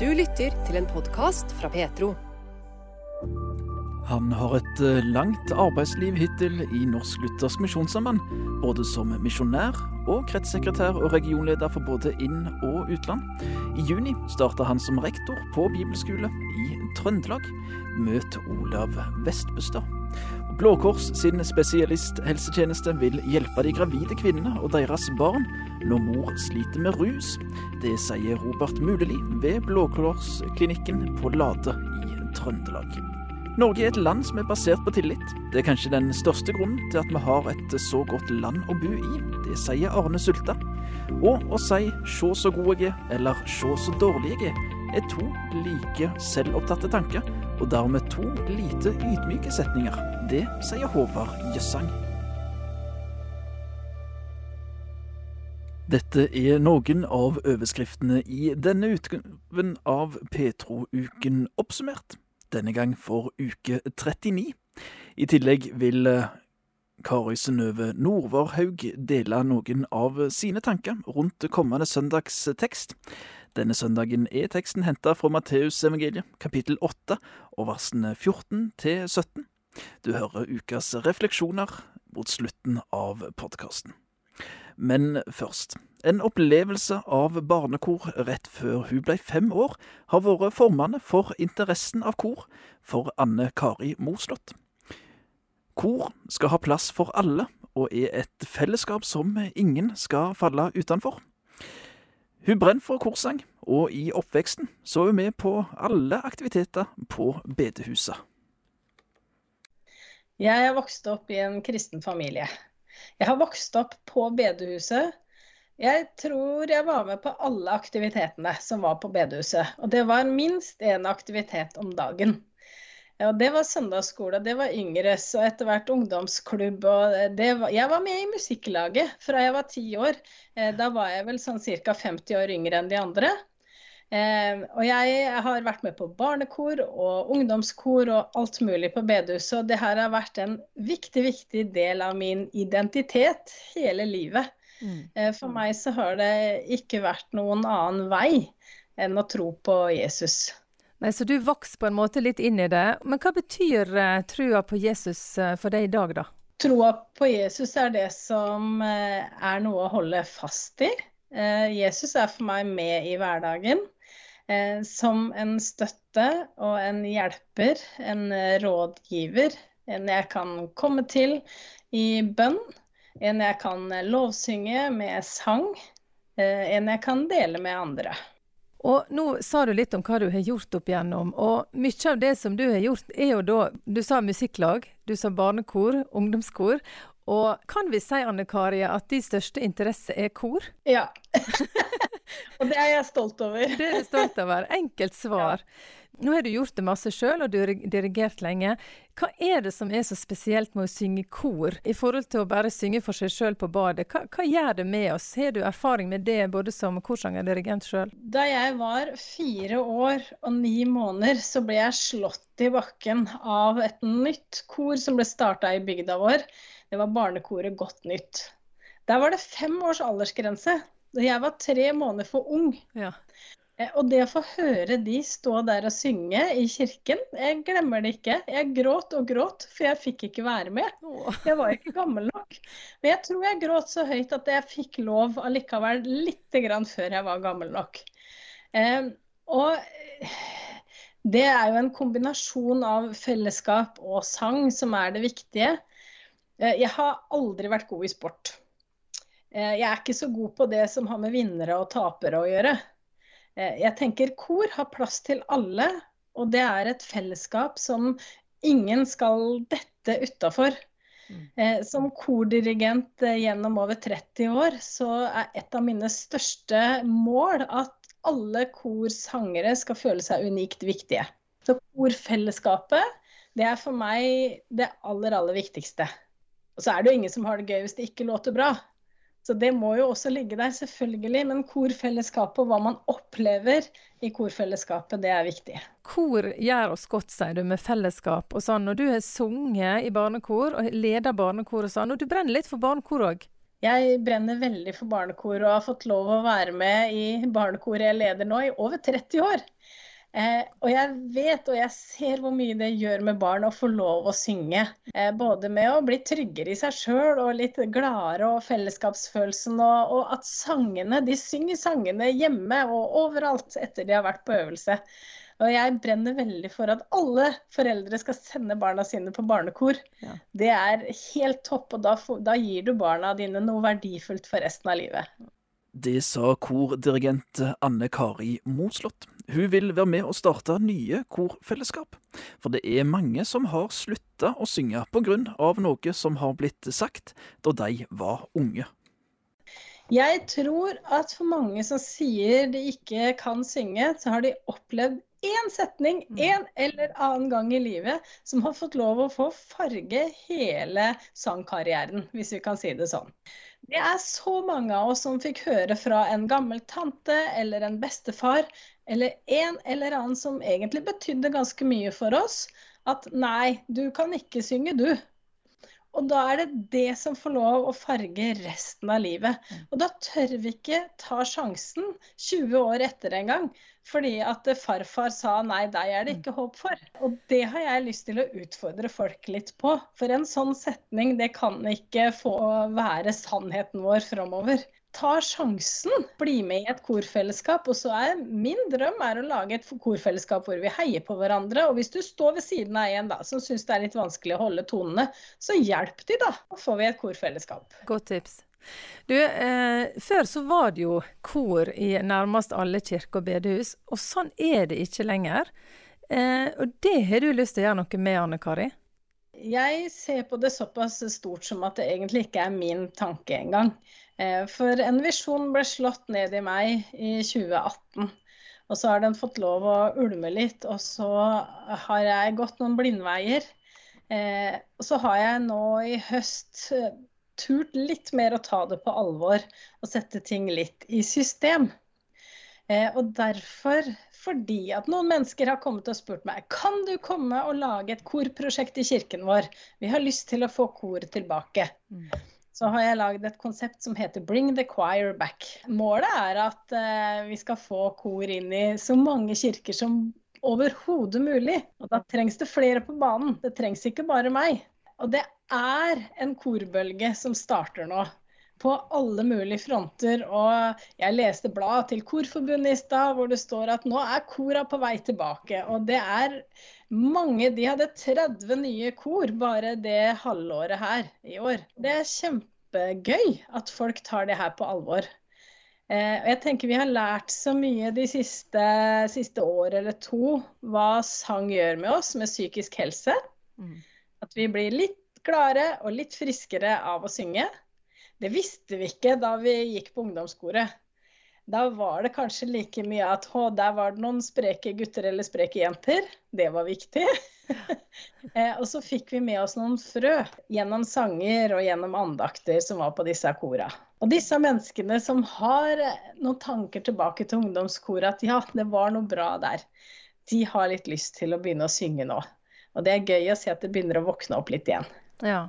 Du lytter til en podkast fra Petro. Han har et eh, langt arbeidsliv hittil i Norsk Luthersk Misjonssamband, både som misjonær og kretssekretær og regionleder for både inn- og utland. I juni starta han som rektor på bibelskole i Trøndelag. Møt Olav Vestbustad. Blå Kors sin spesialisthelsetjeneste vil hjelpe de gravide kvinnene og deres barn når mor sliter med rus. Det sier Robert Muleli ved Blå Kors-klinikken på Lade i Trøndelag. Norge er et land som er basert på tillit. Det er kanskje den største grunnen til at vi har et så godt land å bo i. Det sier Arne Sulta. Og å si 'sjå så god jeg er' eller 'sjå så dårlig jeg er', er to like selvopptatte tanker, og dermed to lite ydmyke setninger. Det sier Håvard Jøssang. Dette er noen av overskriftene i denne utgaven av Petro-uken oppsummert. Denne gang for uke 39. I tillegg vil eh, Kari Synnøve Nordvarhaug dele noen av sine tanker rundt kommende søndags tekst. Denne søndagen er teksten henta fra Matteusevangeliet, kapittel 8, og versene 14 til 17. Du hører ukas refleksjoner mot slutten av podkasten. Men først. En opplevelse av barnekor rett før hun ble fem år, har vært formende for interessen av kor for Anne Kari Moslott. Kor skal ha plass for alle, og er et fellesskap som ingen skal falle utenfor. Hun brenner for korsang, og i oppveksten så er hun med på alle aktiviteter på bedehuset. Jeg er vokst opp i en kristen familie. Jeg har vokst opp på bedehuset. Jeg tror jeg var med på alle aktivitetene som var på bedehuset. Og det var minst én aktivitet om dagen. Og det var søndagsskole, det var yngres og etter hvert ungdomsklubb. var, Jeg var med i musikklaget fra jeg var ti år. Eh, da var jeg vel sånn ca. 50 år yngre enn de andre. Eh, og jeg har vært med på barnekor og ungdomskor og alt mulig på bedehuset. Og det her har vært en viktig, viktig del av min identitet hele livet. Mm. Eh, for meg så har det ikke vært noen annen vei enn å tro på Jesus. Nei, Så du vokser på en måte litt inn i det. Men hva betyr uh, trua på Jesus uh, for deg i dag, da? Troa på Jesus er det som uh, er noe å holde fast i. Jesus er for meg med i hverdagen. Som en støtte og en hjelper, en rådgiver. En jeg kan komme til i bønn. En jeg kan lovsynge med sang. En jeg kan dele med andre. Og Nå sa du litt om hva du har gjort opp igjennom. og Mye av det som du har gjort, er jo da Du sa musikklag, du sa barnekor, ungdomskor. Og kan vi si Anne Kari, at din største interesse er kor? Ja. og det er jeg stolt over. det er du stolt over. Enkelt svar. Ja. Nå har du gjort det masse sjøl, og du har dirigert lenge. Hva er det som er så spesielt med å synge kor, i forhold til å bare synge for seg sjøl på badet? Hva, hva, gjør det med oss? Har du erfaring med det, både som korsanger og dirigent sjøl? Da jeg var fire år og ni måneder, så ble jeg slått i bakken av et nytt kor som ble starta i bygda vår. Det var barnekoret Godt nytt. Der var det fem års aldersgrense. Jeg var tre måneder for ung. Ja. Eh, og det å få høre de stå der og synge i kirken, jeg glemmer det ikke. Jeg gråt og gråt, for jeg fikk ikke være med. Jeg var ikke gammel nok. Men jeg tror jeg gråt så høyt at jeg fikk lov allikevel litt grann før jeg var gammel nok. Eh, og det er jo en kombinasjon av fellesskap og sang som er det viktige. Eh, jeg har aldri vært god i sport. Eh, jeg er ikke så god på det som har med vinnere og tapere å gjøre. Eh, jeg tenker kor har plass til alle, og det er et fellesskap som ingen skal dette utafor. Mm. Som kordirigent gjennom over 30 år, så er et av mine største mål at alle korsangere skal føle seg unikt viktige. Så korfellesskapet, det er for meg det aller, aller viktigste. Og så er det jo ingen som har det gøy hvis det ikke låter bra. Så det må jo også ligge der, selvfølgelig. Men korfellesskapet og hva man opplever i korfellesskapet, det er viktig. Kor gjør oss godt, sier du, med fellesskap og sånn. Og du har sunget i barnekor og leder barnekor og sånn. Og du brenner litt for barnekor òg? Jeg brenner veldig for barnekor og har fått lov å være med i barnekoret jeg leder nå i over 30 år. Eh, og jeg vet og jeg ser hvor mye det gjør med barn å få lov å synge. Eh, både med å bli tryggere i seg sjøl og litt gladere og fellesskapsfølelsen. Og, og, at sangene, de synger sangene hjemme og overalt etter de har vært på øvelse. Og jeg brenner veldig for at alle foreldre skal sende barna sine på barnekor. Ja. Det er helt topp, og da, da gir du barna dine noe verdifullt for resten av livet. Det sa kordirigent Anne Kari Moslott. Hun vil være med å starte nye korfellesskap. For det er mange som har slutta å synge pga. noe som har blitt sagt da de var unge. Jeg tror at for mange som sier de ikke kan synge, så har de opplevd én setning mm. en eller annen gang i livet som har fått lov å få farge hele sangkarrieren, hvis vi kan si det sånn. Det er så mange av oss som fikk høre fra en gammel tante eller en bestefar eller en eller annen som egentlig betydde ganske mye for oss, at nei, du kan ikke synge, du. Og da er det det som får lov å farge resten av livet. Mm. Og da tør vi ikke ta sjansen 20 år etter en gang fordi at farfar sa nei, deg er det ikke håp for. Og det har jeg lyst til å utfordre folk litt på. For en sånn setning, det kan ikke få være sannheten vår framover. Ta sjansen, bli med i et korfellesskap. Og så er min drøm er å lage et korfellesskap hvor vi heier på hverandre. Og hvis du står ved siden av en da, som syns det er litt vanskelig å holde tonene, så hjelp de, da. Så får vi et korfellesskap. Godt tips. Du, eh, før så var det jo kor i nærmest alle kirker og bedehus, og sånn er det ikke lenger. Eh, og det har du lyst til å gjøre noe med, Anne Kari? Jeg ser på det såpass stort som at det egentlig ikke er min tanke engang. Eh, for en visjon ble slått ned i meg i 2018. Og så har den fått lov å ulme litt, og så har jeg gått noen blindveier. Eh, og så har jeg nå i høst turt litt mer å ta det på alvor og sette ting litt i system. Eh, og derfor, fordi at noen mennesker har kommet og spurt meg kan du komme og lage et korprosjekt i kirken vår, vi har lyst til å få koret tilbake. Mm. Så har jeg lagd et konsept som heter Bring the choir back. Målet er at eh, vi skal få kor inn i så mange kirker som overhodet mulig. Og da trengs det flere på banen. Det trengs ikke bare meg. Og det er en korbølge som starter nå. På alle mulige fronter. Og jeg leste bladet til Korforbundet i stad hvor det står at nå er kora på vei tilbake. Og det er mange De hadde 30 nye kor bare det halvåret her i år. Det er kjempegøy at folk tar det her på alvor. Eh, jeg tenker Vi har lært så mye de siste, siste år eller to hva sang gjør med oss med psykisk helse. Mm. At vi blir litt gladere og litt friskere av å synge. Det visste vi ikke da vi gikk på ungdomskoret. Da var det kanskje like mye at å, der var det noen spreke gutter eller spreke jenter. Det var viktig. Eh, og så fikk vi med oss noen frø gjennom sanger og gjennom andakter som var på disse kora. Og disse menneskene som har noen tanker tilbake til ungdomskoret at ja, det var noe bra der, de har litt lyst til å begynne å synge nå. Og det er gøy å se at det begynner å våkne opp litt igjen. Ja.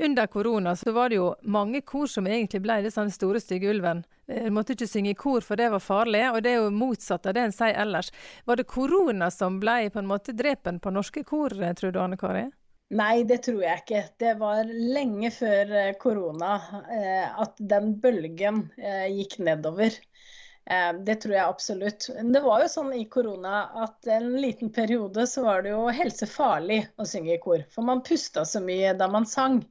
Under korona så var det jo mange kor som egentlig ble litt sånn store stygge ulven. Eh, måtte ikke synge i kor, for det var farlig, og det er jo motsatt av det en sier ellers. Var det korona som ble på en måte drepen på norske kor, eh, tror du Anne Kari? Nei, det tror jeg ikke. Det var lenge før eh, korona at den bølgen gikk nedover. Eh, det tror jeg absolutt. Det var jo sånn i korona at en liten periode så var det jo helsefarlig å synge i kor. For man pusta så mye da man sang.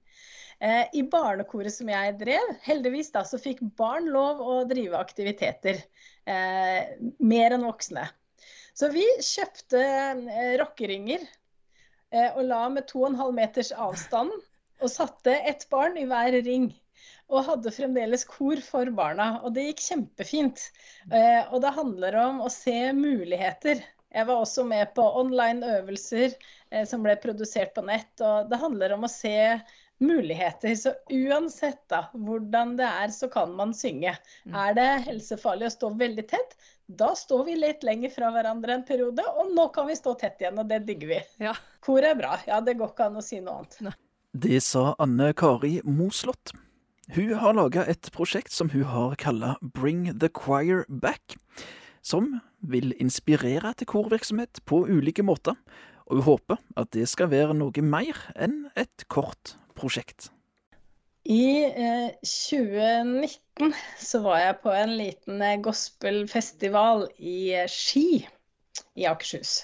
Eh, I barnekoret som jeg drev, heldigvis da, så fikk barn lov å drive aktiviteter. Eh, mer enn voksne. Så vi kjøpte eh, rockeringer og la med 2,5 meters avstand. Og satte ett barn i hver ring og hadde fremdeles kor for barna. Og det gikk kjempefint. Og det handler om å se muligheter. Jeg var også med på online øvelser som ble produsert på nett. Og det handler om å se muligheter. Så uansett da, hvordan det er, så kan man synge. Mm. Er det helsefarlig å stå veldig tett, da står vi litt lenger fra hverandre en periode, og nå kan vi stå tett igjen, og det digger vi. Ja. Kor er bra. Ja, det går ikke an å si noe annet. Det sa Anne Kari Moslott. Hun har laga et prosjekt som hun har kalla Bring the Choir Back, som vil inspirere til korvirksomhet på ulike måter, og hun håper at det skal være noe mer enn et kort prosjekt. I eh, 2019 så var jeg på en liten eh, gospelfestival i eh, Ski i Akershus.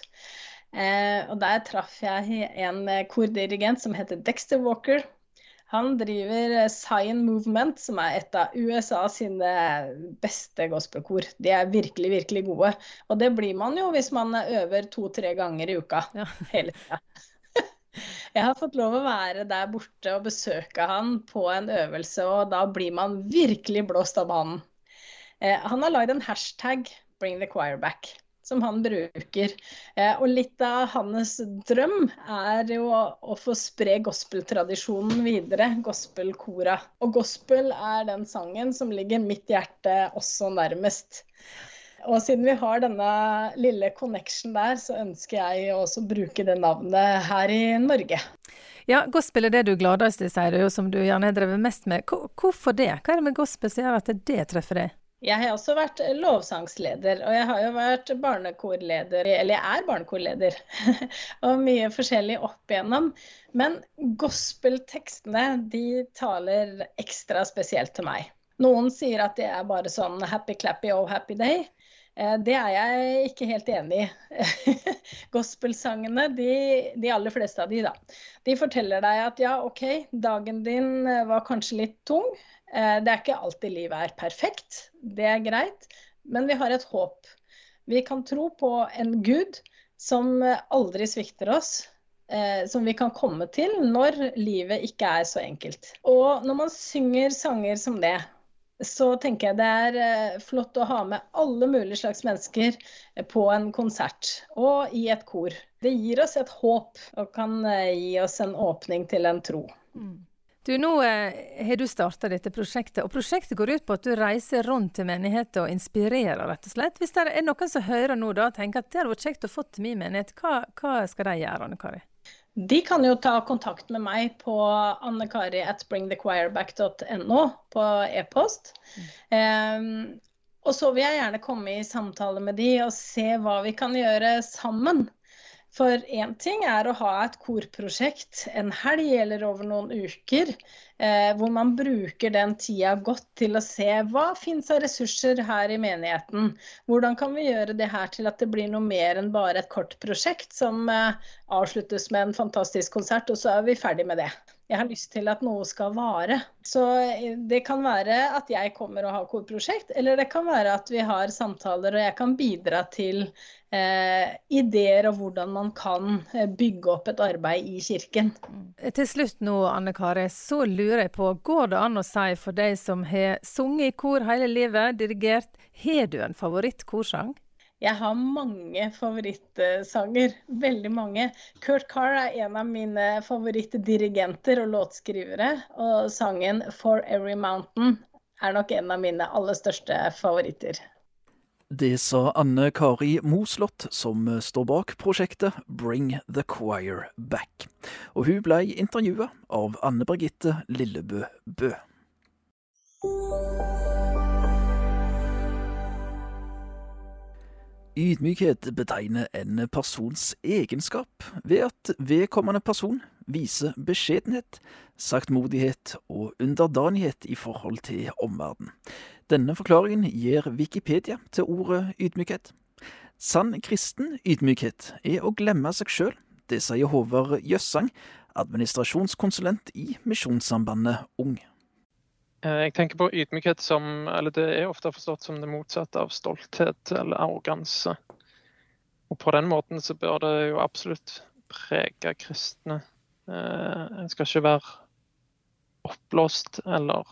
Eh, og der traff jeg en eh, kordirigent som heter Dexter Walker. Han driver Sign Movement, som er et av USA sine beste gospelkor. De er virkelig, virkelig gode. Og det blir man jo hvis man øver to-tre ganger i uka ja. hele tida. Jeg har fått lov å være der borte og besøke han på en øvelse, og da blir man virkelig blåst av banen. Eh, han har lagd en hashtag 'bring the choir back' som han bruker. Eh, og litt av hans drøm er jo å, få spre gospeltradisjonen videre, gospelkora. Og gospel er den sangen som ligger mitt hjerte også nærmest. Og siden vi har denne lille connection der, så ønsker jeg også å bruke det navnet her i Norge. Ja, gospel er det du er gladest i, sier du, og som du gjerne har drevet mest med. Hvorfor det? Hva er det med gospel som gjør at det treffer deg? Jeg har også vært lovsangsleder, og jeg har jo vært barnekorleder, eller jeg er barnekorleder, og mye forskjellig opp igjennom. Men gospeltekstene, de taler ekstra spesielt til meg. Noen sier at det er bare sånn happy clappy oh happy day. Eh, det er jeg ikke helt enig i. Gospelsangene, de, de, aller fleste av de, da, de forteller deg at ja, OK, dagen din var kanskje litt tung. Eh, det er ikke alltid livet er perfekt, det er greit, men vi har et håp. Vi kan tro på en Gud som aldri svikter oss, eh, som vi kan komme til når livet ikke er så enkelt. Og når man synger sanger som det, så tenker jeg det er eh, flott å ha med alle mulige slags mennesker på en konsert og i et kor. Det gir oss et håp og kan gi oss en åpning til en tro. Mm. Du, Nå eh, har du starta dette prosjektet, og prosjektet går ut på at du reiser rundt til menigheter og inspirerer, rett og slett. Hvis det er noen som hører nå da, og tenker at det hadde vært kjekt å få til min menighet, hva, hva skal de gjøre, Anne Kari? De kan jo ta kontakt med meg på annekari at bringthechoirback.no på e-post. Mm. Um, og så vil jeg gjerne komme i samtale med de og se hva vi kan gjøre sammen. For én ting er å ha et korprosjekt en helg eller over noen uker, eh, hvor man bruker den tida godt til å se hva finnes av ressurser her i menigheten. Hvordan kan vi gjøre det her til at det blir noe mer enn bare et kort prosjekt som eh, avsluttes med en fantastisk konsert, og så er vi ferdig med det. Jeg har lyst til at noe skal vare. Så eh, det kan være at jeg kommer og har korprosjekt, eller det kan være at vi har samtaler og jeg kan bidra til eh, ideer og hvordan man kan eh, bygge opp et arbeid i kirken. Til slutt nå, Anne Kari, så lurer jeg på, går det an å si for deg som har sunget i kor hele livet, dirigert, har du en favorittkorsang? Jeg har mange favorittsanger. Veldig mange. Kurt Carr er en av mine favorittdirigenter og låtskrivere. Og sangen 'For Every Mountain' er nok en av mine aller største favoritter. Det sa Anne Kari Moslott, som står bak prosjektet Bring the Choir Back. Og hun ble intervjua av Anne Birgitte Lillebø Bø. Ydmykhet betegner en persons egenskap ved at vedkommende person viser beskjedenhet, saktmodighet og underdanighet i forhold til omverdenen. Denne forklaringen gir Wikipedia til ordet ydmykhet. Sann kristen ydmykhet er å glemme seg sjøl. Det sier Håvard Jøssang, administrasjonskonsulent i Misjonssambandet Ung. Eh, jeg tenker på ydmykhet som eller Det er ofte forstått som det motsatte av stolthet eller arroganse. Og På den måten så bør det jo absolutt prege kristne. Eh, en skal ikke være oppblåst eller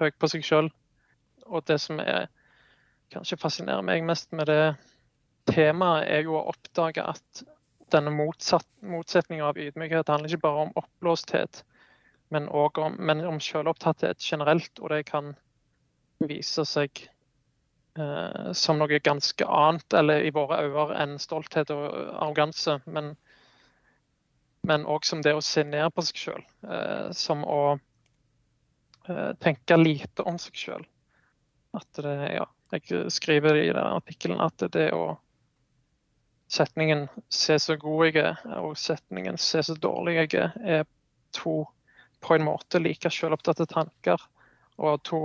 høy på seg sjøl og det som er, kanskje fascinerer meg mest med det temaet, er jo å oppdage at denne motsetninga av ydmykhet handler ikke bare om oppblåsthet, men òg om, om selvopptatthet generelt. Og det kan vise seg eh, som noe ganske annet, eller i våre øyne, enn stolthet og arroganse. Men, òg som det å se ned på seg sjøl. Eh, som å eh, tenke lite om seg sjøl. Ja, jeg skriver i den artikkelen at det å setningen 'se så god jeg er' og setningen 'se så dårlig jeg er' er to på en måte like selvopptatte tanker. Og to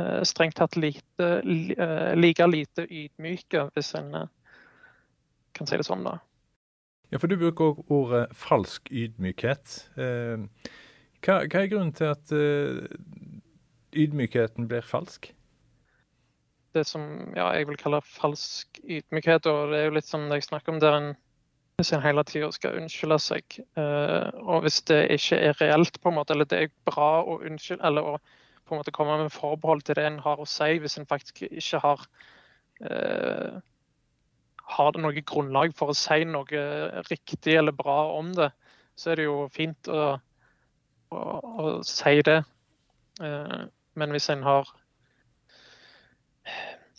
eh, strengt tatt lite, li, eh, like lite ydmyke, hvis en eh, kan si det sånn, da. Ja, for du bruker også ordet falsk ydmykhet. Hva, hva, er grunnen til at ydmykheten blir falsk? det som ja, jeg vil kalle falsk ydmykhet. Og det er jo litt som jeg snakker om, der en en hele tida skal unnskylde seg. Uh, og hvis det ikke er reelt, på en måte, eller det er bra å unnskylde, eller å på en måte komme med forbehold til det en har å si, hvis en faktisk ikke har uh, har det noe grunnlag for å si noe riktig eller bra om det, så er det jo fint å, å, å si det. Uh, men hvis en har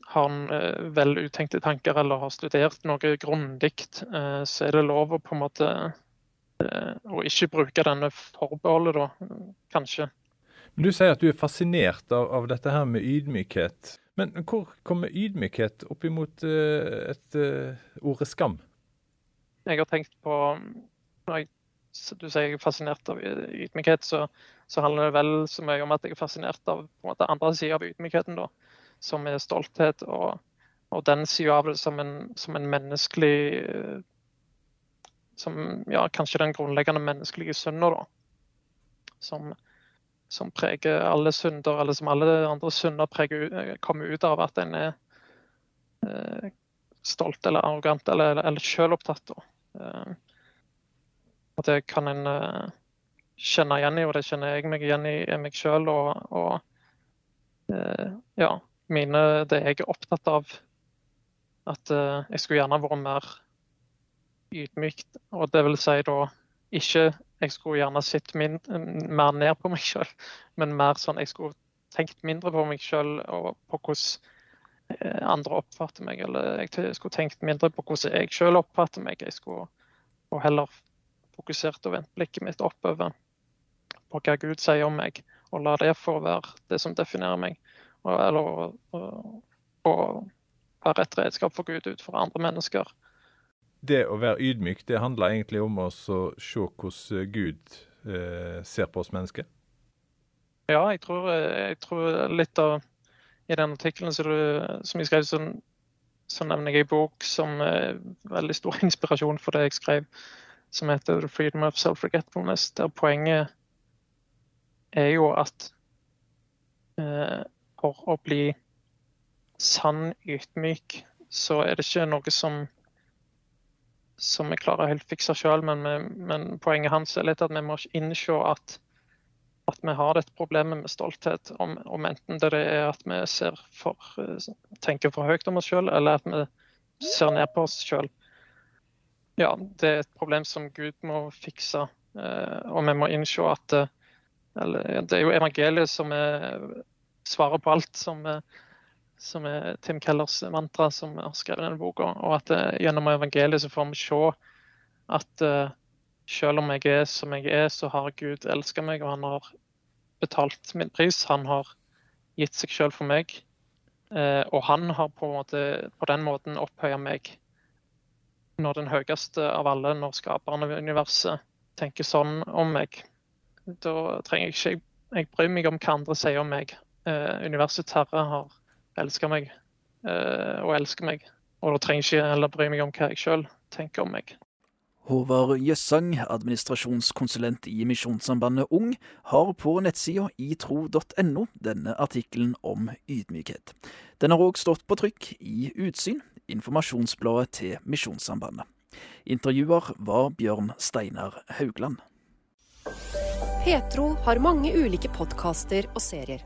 har en eh, vel uttenkte tanker eller har studert noe grundig, eh, så er det lov å på en måte eh, å ikke bruke denne forbeholdet, da, kanskje. Men Du sier at du er fascinert av, av dette her med ydmykhet. Men hvor kommer ydmykhet opp imot uh, et uh, ordet skam? Jeg har tenkt på Når jeg, du sier jeg er fascinert av ydmykhet, så, så handler det vel så mye om at jeg er fascinert av måte andre sida av ydmykheten. da som er stolthet, og, og den sida av det som en, som en menneskelig som, ja, Kanskje den grunnleggende menneskelige synda, da. Som, som, preger alle synder, eller som alle andre synder kommer ut av at en er eh, stolt eller arrogant eller, eller, eller selvopptatt. Eh, og det kan en eh, kjenne igjen i, og det kjenner jeg meg igjen i, i meg sjøl. Og, og eh, ja, mine, det jeg er opptatt av. At uh, jeg skulle gjerne vært mer ydmykt. Og det vil si da ikke jeg skulle gjerne sett mer ned på meg sjøl, men mer sånn jeg skulle tenkt mindre på meg sjøl og på hvordan eh, andre oppfatter meg. Eller jeg skulle tenkt mindre på hvordan jeg sjøl oppfatter meg. Jeg skulle og heller fokusert og vendt blikket mitt oppover på hva Gud sier om meg, og la det få være det som definerer meg eller å være et redskap for Gud ut for andre mennesker. Det å være ydmyk, det handler egentlig om å se hvordan Gud eh, ser på oss mennesker? Ja, jeg tror, jeg tror litt av I den artikkelen som, som jeg skrev, så, så, nevner jeg en bok som er veldig stor inspirasjon for det jeg skrev, som heter 'The Freedom of Self-Forgetfulness', der poenget er jo at eh, for å bli sann ydmyk, så er det ikke noe som som vi klarer å helt fikse sjøl, men, men, poenget hans er litt at vi må innse at, at vi har dette problemet med stolthet. Om, om enten det er at vi for, tenker for høyt om oss sjøl, eller at vi ser ned på oss sjøl. Ja, det er et problem som Gud må fikse. Eh, og vi må innse at eller, Det er jo evangeliet som er svaret på alt, som, eh, som, er Tim Kellers mantra, som har skrevet denne boka. Og at uh, gjennom evangeliet så får vi se at uh, selv om jeg er som jeg er, så har Gud elska meg, og han har betalt min pris. Han har gitt seg selv for meg. Og han har på, måte, på den måten opphøya meg når den høyeste av alle, når skaperen av universet tenker sånn om meg. Da trenger jeg ikke jeg bryr meg om hva andre sier om meg eh, universets herre har elska meg eh, og elsker meg. Og da trenger jeg ikke heller bry meg om hva jeg sjøl tenker om meg. Håvard Jøssang, administrasjonskonsulent i Misjonssambandet Ung, har på nettsida itro.no denne artikkelen om ydmykhet. Den har òg stått på trykk i Utsyn, informasjonsbladet til Misjonssambandet. Intervjuer var Bjørn Steinar Haugland. Petro har mange ulike podkaster og serier.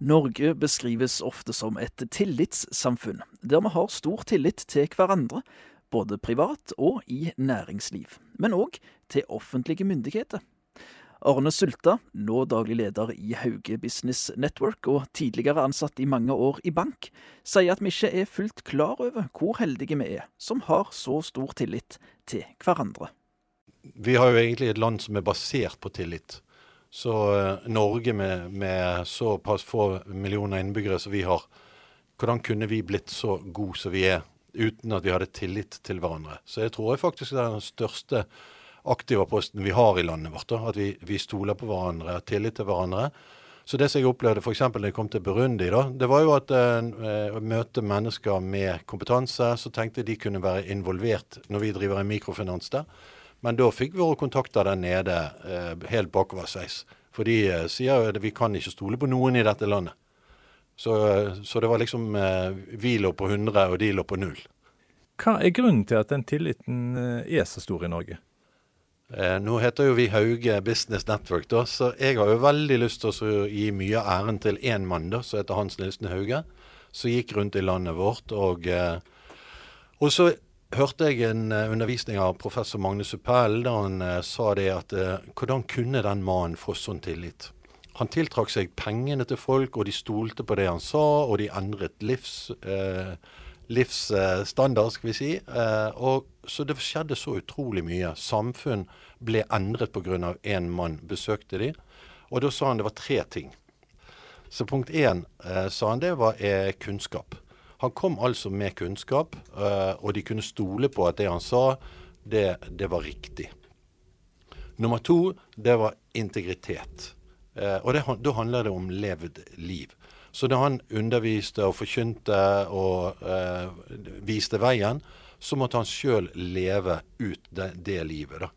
Norge beskrives ofte som et tillitssamfunn, der vi har stor tillit til hverandre, både privat og i næringsliv, men òg til offentlige myndigheter. Arne Sulta, nå daglig leder i Hauge Business Network og tidligere ansatt i mange år i bank, sier at vi ikke er fullt klar over hvor heldige vi er som har så stor tillit til hverandre. Vi har jo egentlig et land som er basert på tillit. Så eh, Norge med, med såpass få millioner innbyggere som vi har, hvordan kunne vi blitt så gode som vi er uten at vi hadde tillit til hverandre? Så jeg tror jeg faktisk det er den største aktive posten vi har i landet vårt. Da, at vi, vi, stoler på hverandre, har tillit til hverandre. Så det som jeg opplevde f.eks. da jeg kom til Burundi, da, det var jo at eh, å møte mennesker med kompetanse, så tenkte jeg de kunne være involvert når vi driver en mikrofinans der. Men da fikk våre kontakter der nede eh, helt bakoversveis. For de eh, sier at vi kan ikke stole på noen i dette landet. Så, eh, så det var liksom eh, vi lå på 100, og de lå på null. Hva er grunnen til at den tilliten eh, er så stor i Norge? Eh, nå heter jo vi Hauge Business Network, da, så jeg har jo veldig lyst til å gi mye av æren til én mann da, som heter Hans Nilsen Hauge, som gikk rundt i landet vårt. Og, og så hørte jeg en uh, undervisning av professor Magnus Suppell da han uh, sa det at uh, hvordan kunne den mannen få sånn tillit? Han tiltrakk seg pengene til folk, og de stolte på det han sa, og de endret livs, livsstandard, skal vi si. og Så det skjedde så utrolig mye. Samfunn ble endret pga. én mann besøkte de. Og da sa han det var tre ting. Så punkt én, sa han, det var kunnskap. Han kom altså med kunnskap, uh, og de kunne stole på at det han sa, det, det var riktig. Nummer to, det var integritet. Uh, og det, da handler det om levd liv. Så da han underviste og forkynte og uh, viste veien, så måtte han sjøl leve ut det, det livet. da.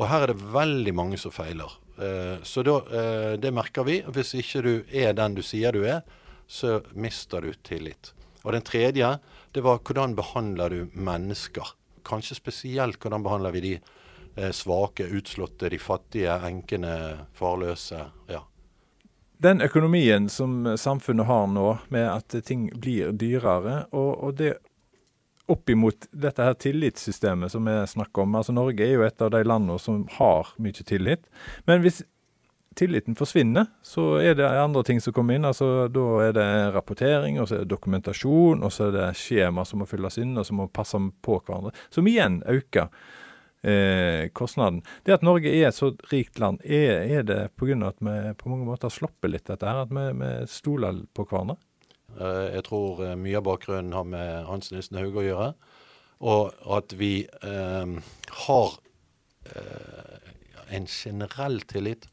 Og her er det veldig mange som feiler. Uh, så da, det merker vi. Hvis ikke du er den du sier du er, så mister du tillit. Og den tredje, det var hvordan behandler du mennesker? Kanskje spesielt hvordan behandler vi de eh, svake, utslåtte, de fattige, enkene, farløse. ja. Den økonomien som samfunnet har nå, med at ting blir dyrere, og, og det opp imot dette her tillitssystemet som vi snakker om. Altså Norge er jo et av de landene som har mye tillit. Men hvis tilliten forsvinner, så er det andre ting som kommer inn. altså Da er det rapportering, og så er det dokumentasjon, og så er det skjema som må fylles inn, og som må passe på hverandre. Som igjen øker eh, kostnaden. Det at Norge er et så rikt land, er, er det pga. at vi på mange måter slipper litt dette her? At vi, vi stoler på hverandre? Eh, jeg tror eh, mye av bakgrunnen har med Hans Nilsen Hauge å gjøre. Og at vi eh, har eh, en generell tillit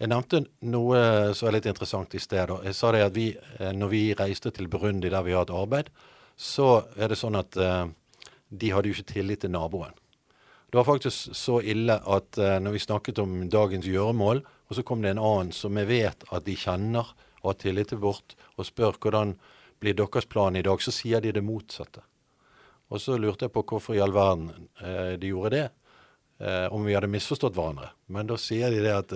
jeg nevnte noe som er litt interessant i sted. Jeg sa det at vi, eh, når vi reiste til Burundi der vi har et arbeid, så er det sånn at uh, de hadde jo ikke tillit til naboen. Det var faktisk så ille at uh, når vi snakket om dagens gjøremål, og så kom det en annen som vi vet at de kjenner og har tillit til vårt, og spør hvordan blir deres plan i dag, så sier de det motsatte. Og så lurte jeg på hvorfor i all verden de gjorde det. om vi hadde misforstått hverandre. Men da sier de det at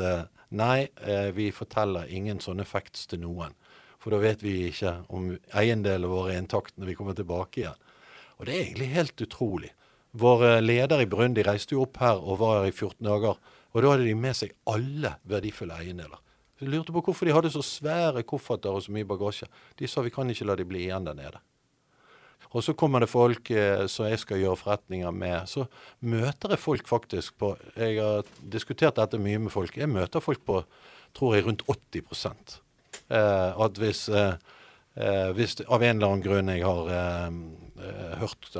Nei, eh, vi forteller ingen sånne facts til noen. For da vet vi ikke om eiendelene våre er intakt når vi kommer tilbake igjen. Og det er egentlig helt utrolig. Vår leder i Brundi reiste jo opp her og var her i 14 dager. Og da hadde de med seg alle verdifulle eiendeler. Så de lurte på hvorfor de hadde så svære kofferter og så mye bagasje. De sa vi kan ikke la de bli igjen der nede. Og så kommer det folk eh, som jeg skal gjøre forretninger med. Så møter jeg folk faktisk på Jeg har diskutert dette mye med folk. Jeg møter folk på tror jeg rundt 80 eh, At hvis, eh, eh, hvis av en eller annen grunn jeg har eh, eh, hørt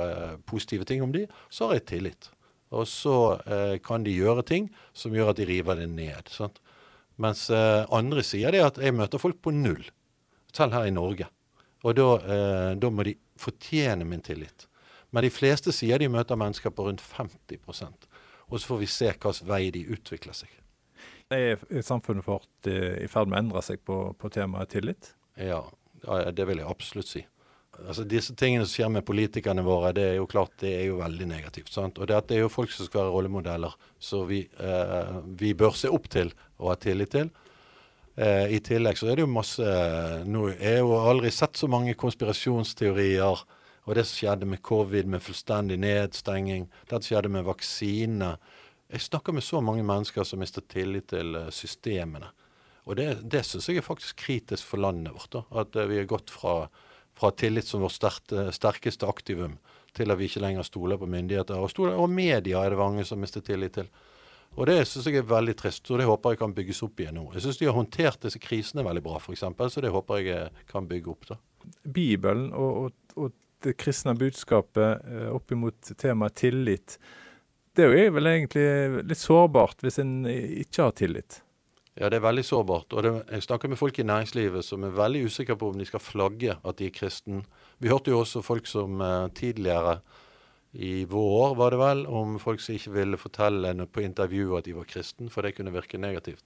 positive ting om de, så har jeg tillit. Og så kan de gjøre ting som gjør at de river det ned. Sant? Mens andre sier det at jeg møter folk på null, selv her i Norge. Og da, da må de fortjener min tillit. Men de fleste sier de møter mennesker på rundt 50% Og så får vi se hvilken vei de utvikler seg. Er samfunnet vårt eh, i ferd med å endre seg på, på temaet tillit? Ja, det vil jeg absolutt si. Altså Disse tingene som skjer med politikerne våre, det er jo klart det er jo veldig negativt. sant? Og det, det er jo folk som skal være rollemodeller, så vi, eh, vi bør se opp til og ha tillit til. Eh, I tillegg så er det jo masse Nå er jo aldri sett så mange konspirasjonsteorier. Og det som skjedde med covid, med fullstendig nedstenging, det som skjedde med vaksine Jeg snakker med så mange mennesker som mister tillit til eh, systemene. Og det, det syns jeg er faktisk kritisk for landet vårt. da, At eh, vi har gått fra, fra tillit som vårt sterke, sterkeste aktivum til at vi ikke lenger stoler på myndigheter. Og, stoler, og media er det mange som mister tillit til. Og det synes jeg er veldig trist, og det håper jeg kan bygges opp igjen nå. Jeg synes de har håndtert disse krisene veldig bra, f.eks., så det håper jeg eh, kan bygge opp. da. Bibelen og, og, og det kristne budskapet eh, opp imot temaet tillit, det er jo vel egentlig litt sårbart hvis en ikke har tillit. Ja, det er veldig sårbart. Og det, jeg snakker med folk i næringslivet som er veldig usikre på om de skal flagge at de er kristen. Vi hørte jo også folk som eh, tidligere i vår, var det vel, om folk som ikke ville fortelle på intervju at de var kristen, for det kunne virke negativt.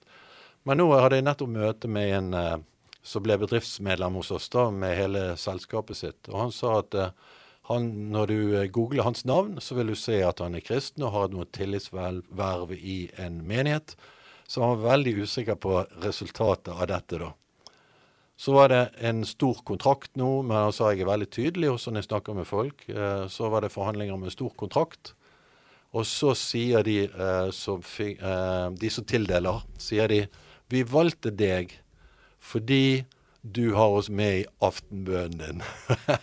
Men nå hadde jeg nettopp møte med en eh, som ble bedriftsmedlem hos oss, da, med hele selskapet sitt. Og han sa at eh, han, når du eh, googler hans navn, så vil du se at han er kristen og har noe tillitsverv i en menighet. Så han var veldig usikker på resultatet av dette, da. Så var det en stor kontrakt nå, men han sa jeg er veldig tydelig også når jeg snakker med folk. Eh, så var det forhandlinger om en stor kontrakt. Og så sier de eh, som, eh, de som tildeler, sier de vi valgte deg fordi du har oss med i aftenbønnen din.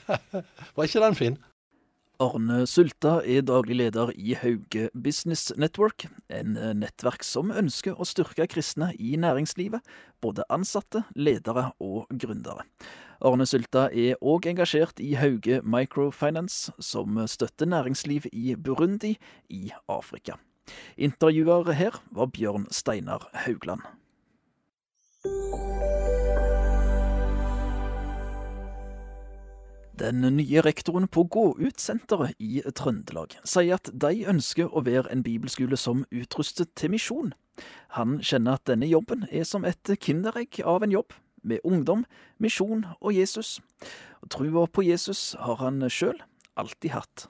var ikke den fin? Arne Sulta er daglig leder i Hauge Business Network, en nettverk som ønsker å styrke kristne i næringslivet, både ansatte, ledere og gründere. Arne Sulta er òg engasjert i Hauge Microfinance, som støtter næringsliv i Burundi i Afrika. Intervjuer her var Bjørn Steinar Haugland. Den nye rektoren på Gå-ut-senteret i Trøndelag sier at de ønsker å være en bibelskole som utrustet til misjon. Han kjenner at denne jobben er som et kinderegg av en jobb, med ungdom, misjon og Jesus. Trua på Jesus har han sjøl alltid hatt.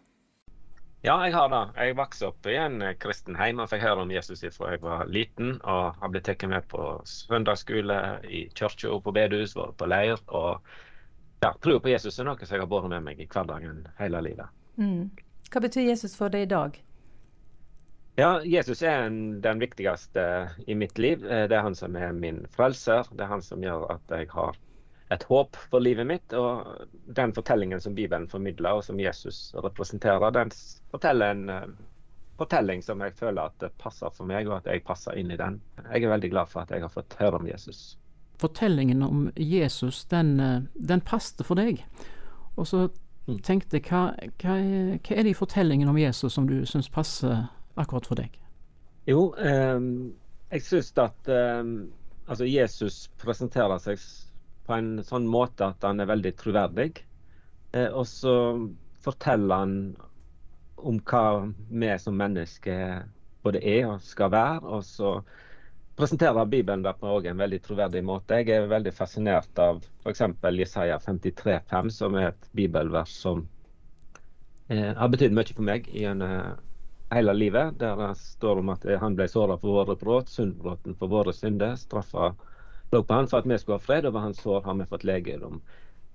Ja, jeg har det. Jeg vokste opp i en kristen heim og fikk høre om Jesus fra jeg var liten. Og har blitt tatt med på søndagsskole, i kirka, på bedehus, vært på leir. og ja, troa på Jesus er noe som jeg har båret med meg i hverdagen hele livet. Mm. Hva betyr Jesus for deg i dag? Ja, Jesus er en, den viktigste i mitt liv. Eh, det er han som er min frelser. Det er han som gjør at jeg har et håp for livet mitt. Og den fortellingen som Bibelen formidler, og som Jesus representerer, den forteller en uh, fortelling som jeg føler at det passer for meg, og at jeg passer inn i den. Jeg er veldig glad for at jeg har fått høre om Jesus fortellingen om Jesus, den, eh, den passet for deg. Og så mm. tenkte jeg, hva, hva, hva, er det i fortellingen om Jesus som du syns passer akkurat for deg? Jo, um, jeg syns at um, altså Jesus presenterer seg på en sånn måte at han er veldig troverdig. Uh, og så forteller han om hva vi som mennesker både er og skal være. og så presenterer Bibelen der på en veldig troverdig måte. Jeg er veldig fascinert av f.eks. Jesaja 53,5, som er et bibelvers som eh, har betydd mye for meg en, eh, hele livet. Der det står om at han ble såra for våre brudd, syndbrudd for våre synder. Straffa lå på han for at vi skulle ha fred, og ved hans sår har vi fått legedom.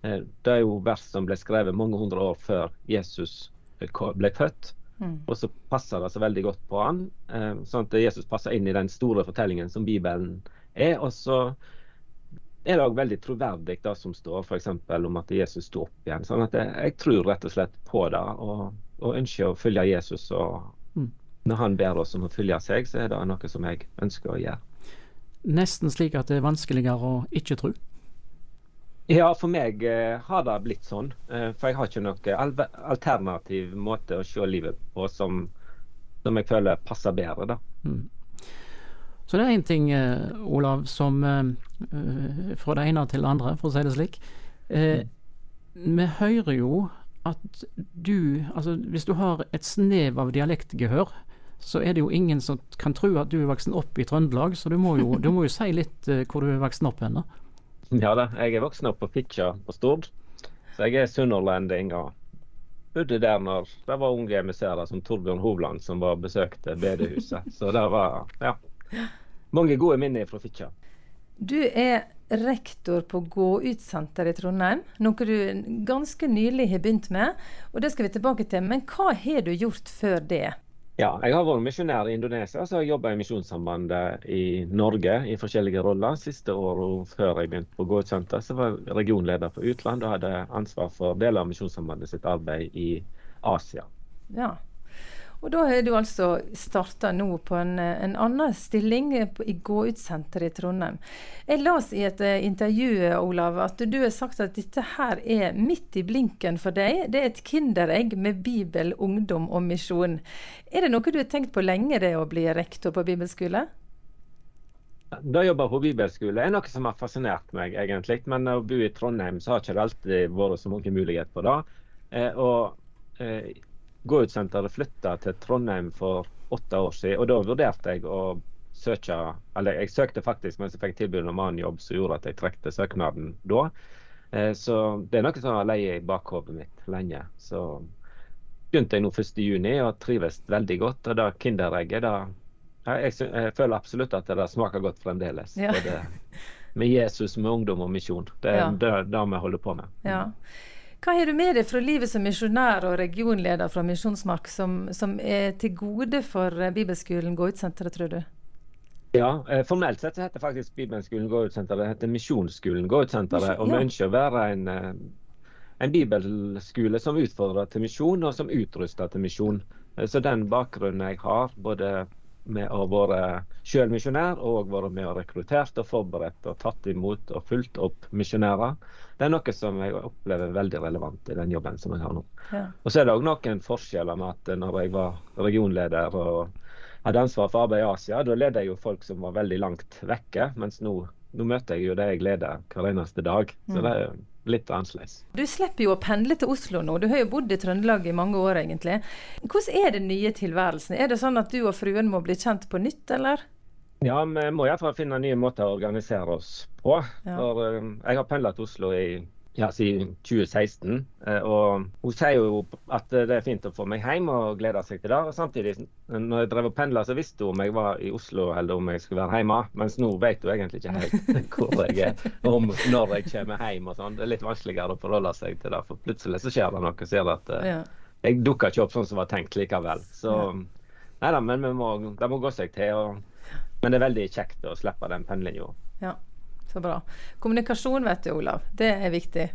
Eh, det er jo vers som ble skrevet mange hundre år før Jesus eh, ble født. Mm. Og så passer det så veldig godt på han, eh, sånn at Jesus passer inn i den store fortellingen som Bibelen er. Og så er det òg veldig troverdig det som står f.eks. om at Jesus sto opp igjen. sånn at jeg, jeg, tror rett og slett på det og, og ønsker å følge Jesus. og mm. Når han ber oss om å følge seg, så er det noe som jeg ønsker å gjøre. Nesten slik at det er vanskeligere å ikke tro? Ja, for meg eh, har det blitt sånn. Eh, for jeg har ikke noen alternativ måte å se livet på som, som jeg føler passer bedre. da. Mm. Så det er én ting, eh, Olav, som Fra det ene til det andre, for å si det slik. Eh, mm. Vi hører jo at du Altså, hvis du har et snev av dialektgehør, så er det jo ingen som kan tro at du er voksen opp i Trøndelag, så du må jo, du må jo si litt hvor du er voksen opp hen. Ja da, jeg er voksen opp på Fitjar på Stord. Så jeg er sunnhordlending og bodde der når det var unge emissærer som Torbjørn Hovland som var besøkte bedehuset. Så det var ja, mange gode minner fra Fitjar. Du er rektor på Gå ut-senteret i Trondheim, noe du ganske nylig har begynt med. og Det skal vi tilbake til, men hva har du gjort før det? Ja, jeg har vært misjonær i Indonesia, så har jeg jobba i Misjonssambandet i Norge i forskjellige roller. Siste året før jeg begynte på Gå ut-senter, så var jeg regionleder for utland og hadde ansvar for deler av Misjonssambandet sitt arbeid i Asia. Ja, og da har du altså starta nå på en, en, annen stilling i Gåutsenteret i Trondheim. Jeg las i et eh, intervju Olav, at du har sagt at dette her er midt i blinken for deg. Det er et kinderegg med Bibel, ungdom og misjon. Er det noe du har tenkt på lenge, det å bli rektor på bibelskole? Da jeg jobber på bibelskole er noe som har fascinert meg, egentlig. Men å bo i Trondheim så har ikke det alltid vært så mange muligheter på det. Eh, og eh, Gå-ut-senteret flytta til Trondheim for åtte år siden. og Da vurderte jeg å søke Eller jeg søkte faktisk, mens jeg fikk tilbud om annen jobb som gjorde at jeg trekte søknaden da. Eh, så det er noe som har ligget i bakhodet mitt lenge. Så begynte jeg nå 1.6 og trives veldig godt. Og det Kinderegget, det jeg, jeg, føler absolutt at det smaker godt fremdeles. Ja. Både med Jesus, med ungdom og misjon. Det er ja. det, det vi holder på med. Ja. Hva har du med deg fra livet som misjonær og regionleder fra Misjonsmark som, som, er til gode for eh, Bibelskolen Gå ut-senteret, tror du? Ja, eh, formelt sett heter faktisk Bibelskolen Gå ut-senteret det heter Misjonsskolen Gå ut-senteret. Og vi ønsker å være en, eh, en bibelskole som utfordrer til misjon, og som utruster til misjon. Så den bakgrunnen jeg har, både med å være sjøl misjonær og vært med og rekruttert og forberedt og tatt imot og fulgt opp misjonærer, det er noe som jeg opplever veldig relevant i den jobben som jeg har nå. Ja. Og så er det òg noen forskjeller med at når jeg var regionleder og hadde ansvar for arbeid i Asia, da leder jeg jo folk som var veldig langt vekke, mens nå, nå møter jeg jo det jeg leder hver eneste dag. Så mm. det er litt annerledes. Du slipper jo å pendle til Oslo nå, du har jo bodd i Trøndelag i mange år egentlig. Hvordan er den nye tilværelsen? Er det sånn at du og fruen må bli kjent på nytt, eller? Ja, vi må iallfall finne nye måter å organisere oss på. Ja. For, uh, jeg har pendla til Oslo i, ja, siden 2016. Uh, eh, og hun sier jo at det er fint å få meg hjem og gleder seg til det. Og samtidig, når jeg drev og pendla, så visste hun om jeg var i Oslo eller om jeg skulle være hjemme. Mens nå vet hun egentlig ikke helt hvor jeg er, om når jeg kommer hjem og sånn. Det er litt vanskeligere å forholde seg til det, for plutselig så skjer det noe. Så gjør det at ja. jeg dukker ikke opp sånn som var tenkt likevel. Så nei da, men må, det må gå seg til. og men det er veldig kjekt å slippe den pendlinga. Ja, så bra. Kommunikasjon, vet du, Olav. Det er viktig.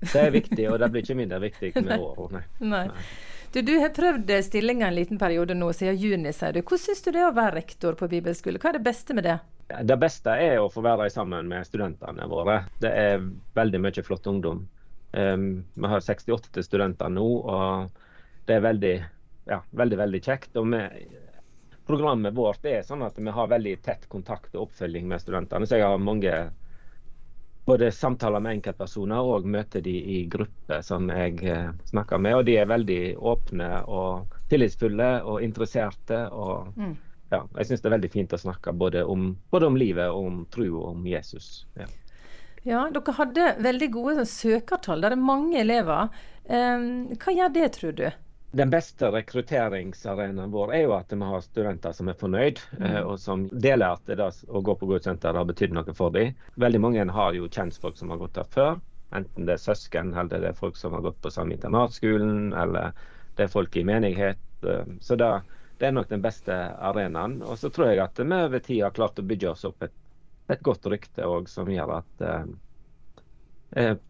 Det er viktig, og det blir ikke mindre viktig med året. Nei. nei. Du, du, har prøvd stillinga en liten periode nå, siden juni, sier du. Hvordan syns du det er å være rektor på bibelskole? Hva er det beste med det? Det beste er å få være sammen med studentene våre. Det er veldig mye flott ungdom. Um, vi har 68 studenter nå, og det er veldig, ja, veldig, veldig kjekt. Og vi programmet vårt er sånn at vi har veldig tett kontakt og oppfølging med studentene. Så jeg har mange både samtaler med enkeltpersoner og møter de i grupper som jeg eh, snakker med. Og de er veldig åpne og tillitsfulle og interesserte. og mm. ja, Jeg syns det er veldig fint å snakke både om, både om livet og om tro og om Jesus. Ja. ja. dere hadde veldig gode søkertall. Det er mange elever. Um, hva gjør det, tror du? Den beste rekrutteringsarenaen vår er jo at vi har studenter som er fornøyd, mm. Eh, og som deler at det å gå på Godsenter har betydd noe for dem. Veldig mange har jo kjentfolk som har gått der før. Enten det er søsken, eller det er folk som har gått på samme internatskolen, eller det er folk i menighet. Eh, så da, det er nok den beste arenaen. Og så tror jeg at vi over tid har klart å bygge oss opp et, et godt rykte òg, som gjør at Eh,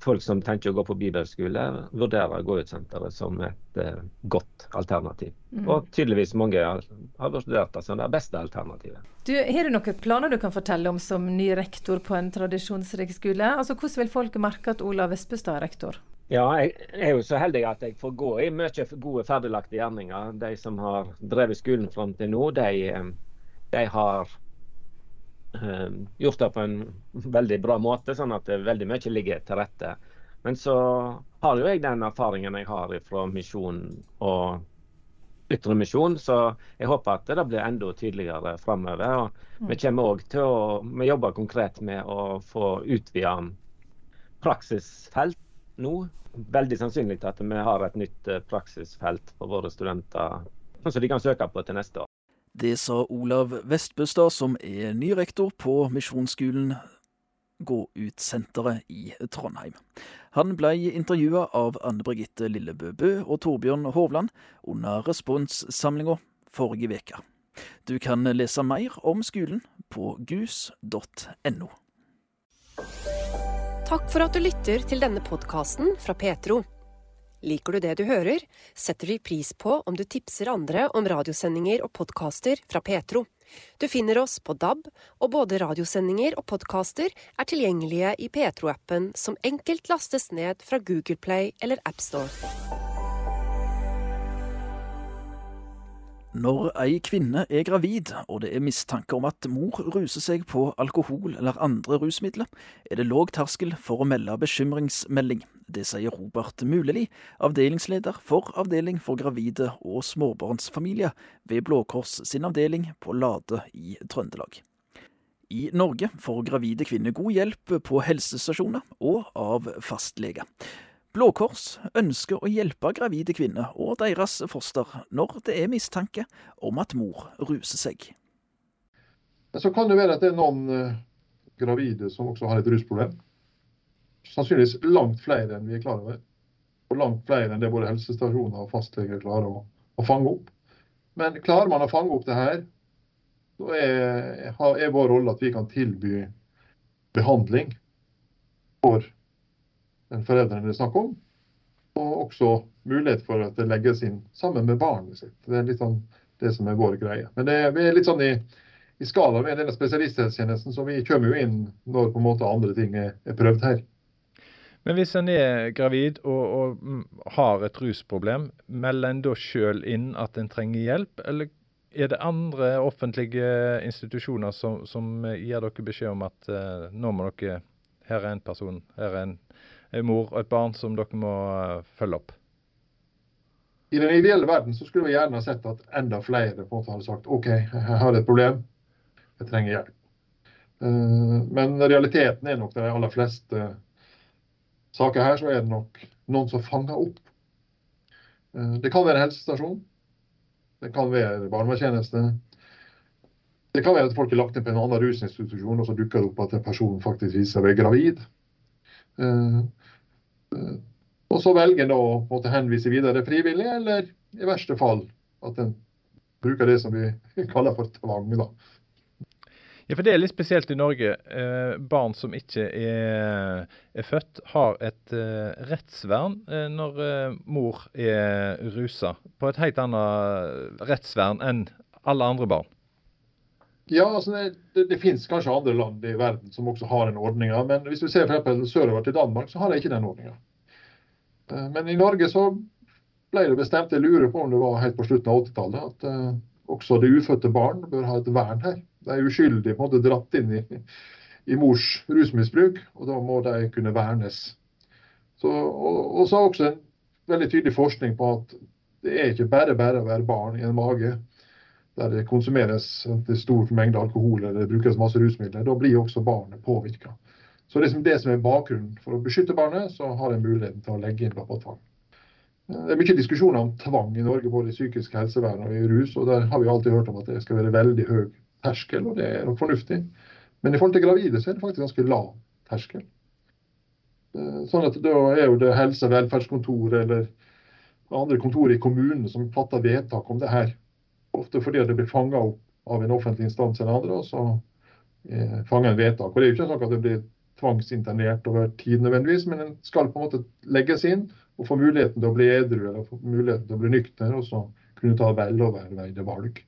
folk som tenker å gå på bibelskole, vurderer Gå-ut-senteret som et eh, godt alternativ. Mm. Og tydeligvis mange har, har vurdert det som det beste alternativet. Du, har du noen planer du kan fortelle om som ny rektor på en tradisjonsrik skole? Altså, Hvordan vil folk merke at Olav Vespestad er rektor? Ja, jeg er jo så heldig at jeg får gå i mye gode, ferdiglagte gjerninger. De som har drevet skolen fram til nå, de, eh, de har gjort det på en veldig bra måte, sånn at det veldig mye ligger til rette. Men så har jo jeg den erfaringen jeg har fra misjon og ytre misjon, så jeg håper at det blir enda tydeligere framover. Vi mm. kommer også til å Vi jobber konkret med å få utvida praksisfelt nå. Veldig sannsynlig at vi har et nytt eh, praksisfelt for våre studenter, sånn som de kan søke på til neste år. Det sa Olav Vestbøstad, som er ny rektor på Misjonsskolen Gå ut-senteret i Trondheim. Han ble intervjua av Anne Birgitte Lillebø Bø og Torbjørn Hovland under responssamlinga forrige uke. Du kan lese mer om skolen på gus.no. Takk for at du lytter til denne podkasten fra Petro. Liker du det du hører, setter vi pris på om du tipser andre om radiosendinger og podkaster fra Petro. Du finner oss på DAB, og både radiosendinger og podkaster er tilgjengelige i Petro-appen, som enkelt lastes ned fra Google Play eller AppStore. Når ei kvinne er gravid og det er mistanke om at mor ruser seg på alkohol eller andre rusmidler, er det låg terskel for å melde bekymringsmelding. Det sier Robert Muleli, avdelingsleder for Avdeling for gravide og småbarnsfamilier ved Blå Kors sin avdeling på Lade i Trøndelag. I Norge får gravide kvinner god hjelp på helsestasjoner og av fastlege. Blå Kors ønsker å hjelpe gravide kvinner og deres foster når det er mistanke om at mor ruser seg. Så kan det være at det er noen uh, gravide som også har et rusproblem. Sannsynligvis langt flere enn vi er klar over. Og langt flere enn det både helsestasjoner og fastleger klarer å, å, fange opp. Men klarer man å fange opp det her, så er, er vår rolle at vi kan tilby behandling for den foreldrene det er snakk om. Og også mulighet for at det legges inn sammen med barnet sitt. Det er litt sånn det som er vår greie. Men det vi er litt sånn i, i skala med denne spesialisthelsetjenesten, så vi kommer jo inn når på en måte andre ting er, er prøvd her. Men hvis en er gravid og, og mm, har et rusproblem, melder en da sjøl inn at en trenger hjelp, eller er det andre offentlige institusjoner som, som gir dere beskjed om at uh, nå må dere Her er en person, her er en en mor og et barn som dere må uh, følge opp? I den ideelle verden så skulle vi gjerne sett at enda flere på en måte hadde sagt OK, jeg har et problem, jeg trenger hjelp. Uh, men realiteten er nok de aller fleste saker her, så er det nok noen som fanger opp. Eh, det kan være helsestasjon. Det kan være barnevernstjeneste. Det kan være at folk er lagt inn på en annen rusinstitusjon, og så dukker det opp at personen faktisk viser seg å gravid. Eh, og så velger en å måtte henvise videre frivillig, eller i verste fall at en bruker det som vi kaller for tvang. da. Ja, for Det er litt spesielt i Norge. Eh, barn som ikke er, er født, har et eh, rettsvern eh, når eh, mor er rusa. På et helt annet rettsvern enn alle andre barn. Ja, altså det, det, det, finnes kanskje andre land i verden som også har den ordninga. Men hvis vi ser for sørover til Danmark, så har de ikke den ordninga. Eh, men i Norge så ble det bestemt, jeg lurer på om det var helt på slutten av 80-tallet, at også det ufødte barn bør ha et vern her. De er uskyldig på en måte dratt inn i, i mors rusmisbruk, og da må de kunne vernes. Så, og, og så har også en veldig tydelig forskning på at det er ikke bare bare å være barn i en mage der det konsumeres en stor mengde alkohol eller det brukes masse rusmidler, da blir også barnet påvirka. Så liksom det som er bakgrunnen for å beskytte barnet, så har en muligheten til å legge inn på tvang. Det er mye diskusjoner om tvang i Norge, både i psykisk helsevern og i rus. og Der har vi alltid hørt om at det skal være veldig høy terskel, og det er nok fornuftig. Men i forhold til gravide så er det faktisk ganske lav terskel. Sånn at Da er jo det helse- og velferdskontor eller andre kontor i kommunen som fatter vedtak om det her. Ofte fordi det blir fanga opp av en offentlig instans eller andre, og så eh, fanger en vedtak. Og Det er jo ikke sånn at det blir tvangsinternert over tid nødvendigvis, men en skal på en måte legges inn og få muligheten til å bli edru eller få muligheten til å bli nykter, og så kunne ta veloverveide valg.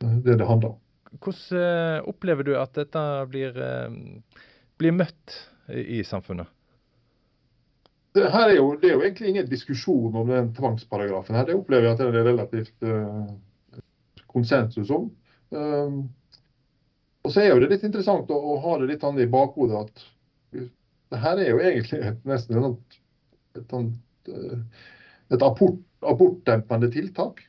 Det er det handler om. Hvordan eh, opplever du at dette blir, eh, blir møtt i samfunnet? Det, er jo, det, er jo, egentlig ingen diskusjon om den tvangsparagrafen. her. Det opplever jeg at det er relativt uh, konsensus om. Um, og så er jo det litt interessant å, å ha det litt i bakhodet at det her er jo egentlig et, nesten et, et, et, et abort, abortdempende tiltak.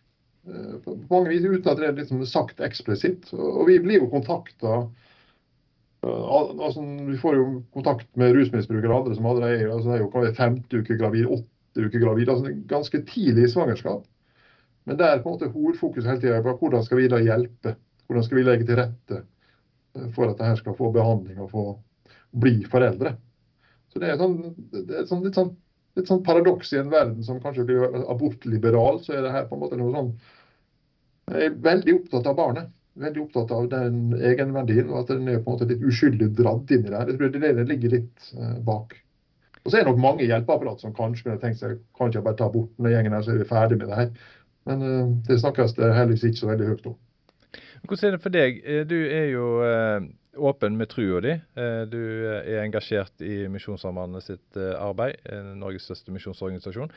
Uh, på mange vis uten at det er liksom sagt eksplisitt. Og vi blir jo kontakta uh, altså, Vi får jo kontakt med rusmisbrukere og andre som allerede er, altså, er jo, femte uke gravid, åtte uker gravid. altså Ganske tidlig i svangerskap. Men det er på en måte hovedfokus hele tida på hvordan skal vi da hjelpe. Hvordan skal vi legge til rette eh, for at dette skal få behandling og få bli foreldre. Så Det er, sånn, det er sånn, litt sånn litt sånn paradoks i en verden som kanskje blir abortliberal. Så er det her på en måte noe sånn Jeg er veldig opptatt av barnet. Veldig opptatt av den egenverdien, og at den er på en måte litt uskyldig dratt inn i det. Jeg tror det er det ligger litt uh, bak. Og så er det nok mange hjelpeapparat som kanskje kunne tenkt seg kan ikke bare ta bort denne gjengen her, så er vi ferdig med det her. Men uh, det snakkes det heldigvis ikke så veldig høyt om. Hvordan er det for deg? Eh, du er jo uh, åpen med trua di. Du er engasjert i Misjonssambandet sitt arbeid, Norges største misjonsorganisasjon.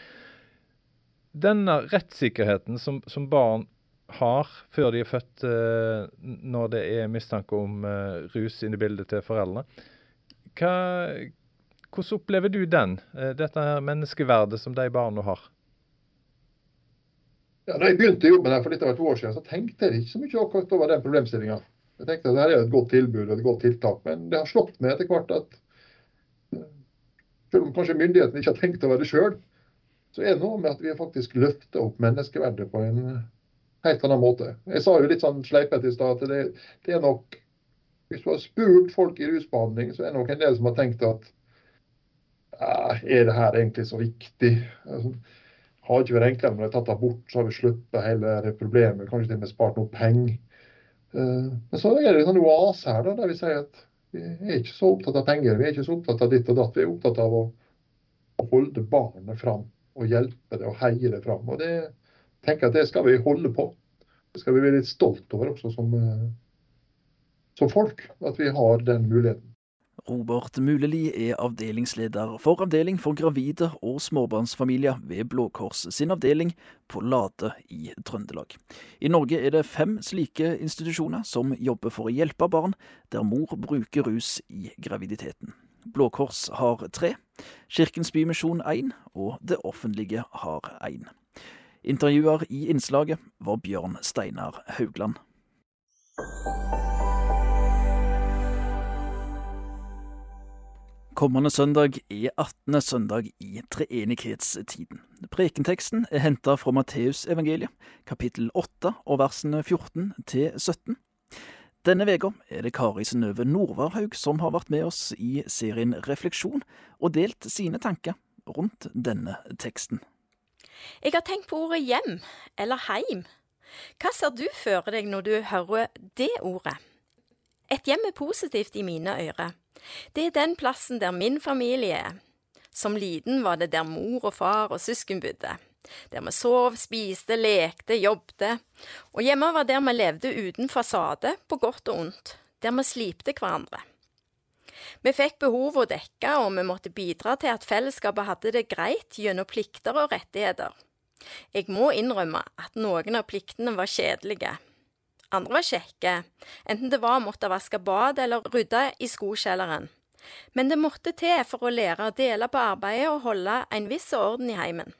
Denne rettssikkerheten som, som barn har før de er født, når det er mistanke om rus inne i bildet til foreldrene, hvordan opplever du den, eh, dette her menneskeverdet som de barna har? Ja, da jeg begynte jobben her for litt over to år siden, så tenkte jeg ikke så mye akkurat over den problemstillinga. Jeg tenkte at dette er et godt tilbud og et godt tiltak, men det har slått meg etter hvert at eh, selv om kanskje myndighetene ikke har tenkt over det sjøl, så er det noe med at vi faktisk løfter opp menneskeverdet på en helt annen måte. Jeg sa jo litt sånn sleipete i stad at det, det, er nok Hvis du har spurt folk i rusbehandling, så er det nok en del som har tenkt at er det her egentlig så viktig? Altså, har ikke vært enklere det er tatt bort, så har vi sluppet hele problemet. Kanskje til og med spart noe penger. Eh, men så er det en oase her da, der vi sier at vi er ikke så opptatt av penger. Vi er ikke så opptatt av ditt og datt. Vi er opptatt av å, holde barnet fram og hjelpe det og heie det fram. Og det tenker jeg at det skal vi holde på. Det skal vi være litt stolt over også som, eh, som folk. At vi har den muligheten. Robert Muleli er avdelingsleder for avdeling for gravide og småbarnsfamilier ved Blå Kors sin avdeling på Lade i Trøndelag. I Norge er det fem slike institusjoner som jobber for å hjelpe barn der mor bruker rus i graviditeten. Blå Kors har tre, Kirkens Bymisjon én, og det offentlige har én. Intervjuer i innslaget var Bjørn Steinar Haugland. Kommende søndag er 18. søndag i treenighetstiden. Prekenteksten er henta fra Matteusevangeliet, kapittel 8 og versene 14 til 17. Denne veka er det Kari Synnøve Nordvarhaug som har vært med oss i serien Refleksjon, og delt sine tanker rundt denne teksten. Jeg har tenkt på ordet hjem, eller heim. Hva ser du for deg når du hører det ordet? Et hjem er positivt i mine ører. Det er den plassen der min familie er. Som liten var det der mor og far og søsken bodde. Der vi sov, spiste, lekte, jobbet. Og hjemme var der vi levde uten fasade, på godt og ondt. Der vi slipte hverandre. Vi fikk behov å dekke, og vi måtte bidra til at fellesskapet hadde det greit gjennom plikter og rettigheter. Jeg må innrømme at noen av pliktene var kjedelige. Andre var kjekke, enten det var å måtte vaske bad eller rydde i skokjelleren. Men det måtte til for å lære å dele på arbeidet og holde en viss orden i heimen.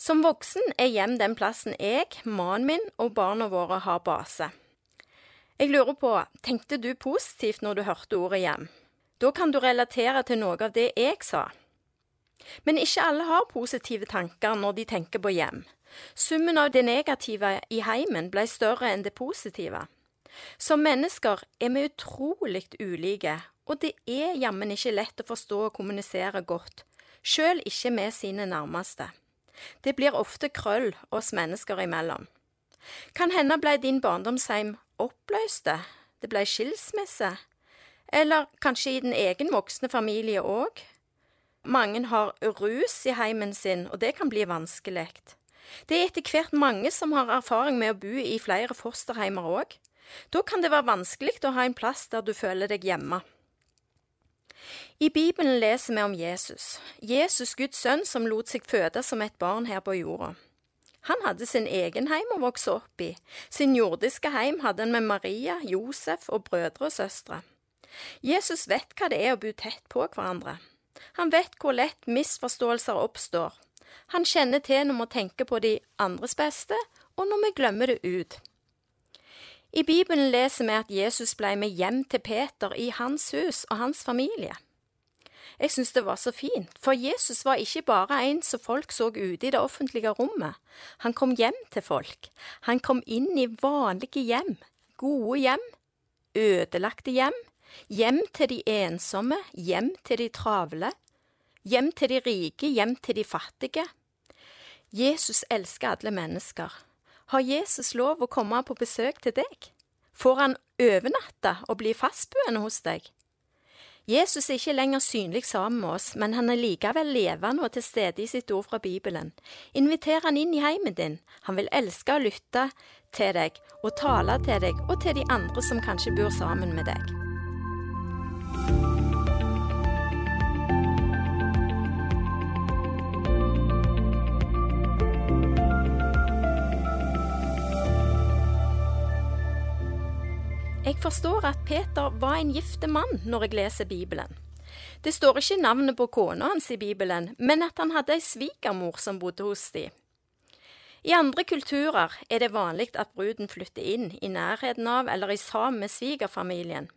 Som voksen er hjem den plassen jeg, mannen min og barna våre har base. Jeg lurer på, tenkte du positivt når du hørte ordet hjem? Da kan du relatere til noe av det jeg sa. Men ikke alle har positive tanker når de tenker på hjem. Summen av det negative i heimen ble større enn det positive. Som mennesker er vi utrolig ulike, og det er jammen ikke lett å forstå og kommunisere godt, sjøl ikke med sine nærmeste. Det blir ofte krøll oss mennesker imellom. Kan hende ble din barndomsheim oppløste, det ble skilsmisse, eller kanskje i den egen voksne familie òg? Mange har rus i heimen sin, og det kan bli vanskelig. Det er etter hvert mange som har erfaring med å bo i flere fosterheimer òg. Da kan det være vanskelig å ha en plass der du føler deg hjemme. I Bibelen leser vi om Jesus, Jesus Guds sønn som lot seg føde som et barn her på jorda. Han hadde sin egen heim å vokse opp i. Sin jordiske heim hadde han med Maria, Josef og brødre og søstre. Jesus vet hva det er å bo tett på hverandre. Han vet hvor lett misforståelser oppstår, han kjenner til når vi tenker på de andres beste, og når vi glemmer det ut. I Bibelen leser vi at Jesus ble med hjem til Peter i hans hus og hans familie. Jeg synes det var så fint, for Jesus var ikke bare en som folk så ute i det offentlige rommet. Han kom hjem til folk. Han kom inn i vanlige hjem, gode hjem, ødelagte hjem, Hjem til de ensomme, hjem til de travle. Hjem til de rike, hjem til de fattige. Jesus elsker alle mennesker. Har Jesus lov å komme på besøk til deg? Får han overnatte og bli fastboende hos deg? Jesus er ikke lenger synlig sammen med oss, men han er likevel levende og til stede i sitt ord fra Bibelen. Inviter han inn i heimen din. Han vil elske å lytte til deg og tale til deg og til de andre som kanskje bor sammen med deg. Jeg forstår at Peter var en gifte mann når jeg leser Bibelen. Det står ikke navnet på kona hans i Bibelen, men at han hadde ei svigermor som bodde hos de. I andre kulturer er det vanlig at bruden flytter inn i nærheten av eller i sammen med svigerfamilien,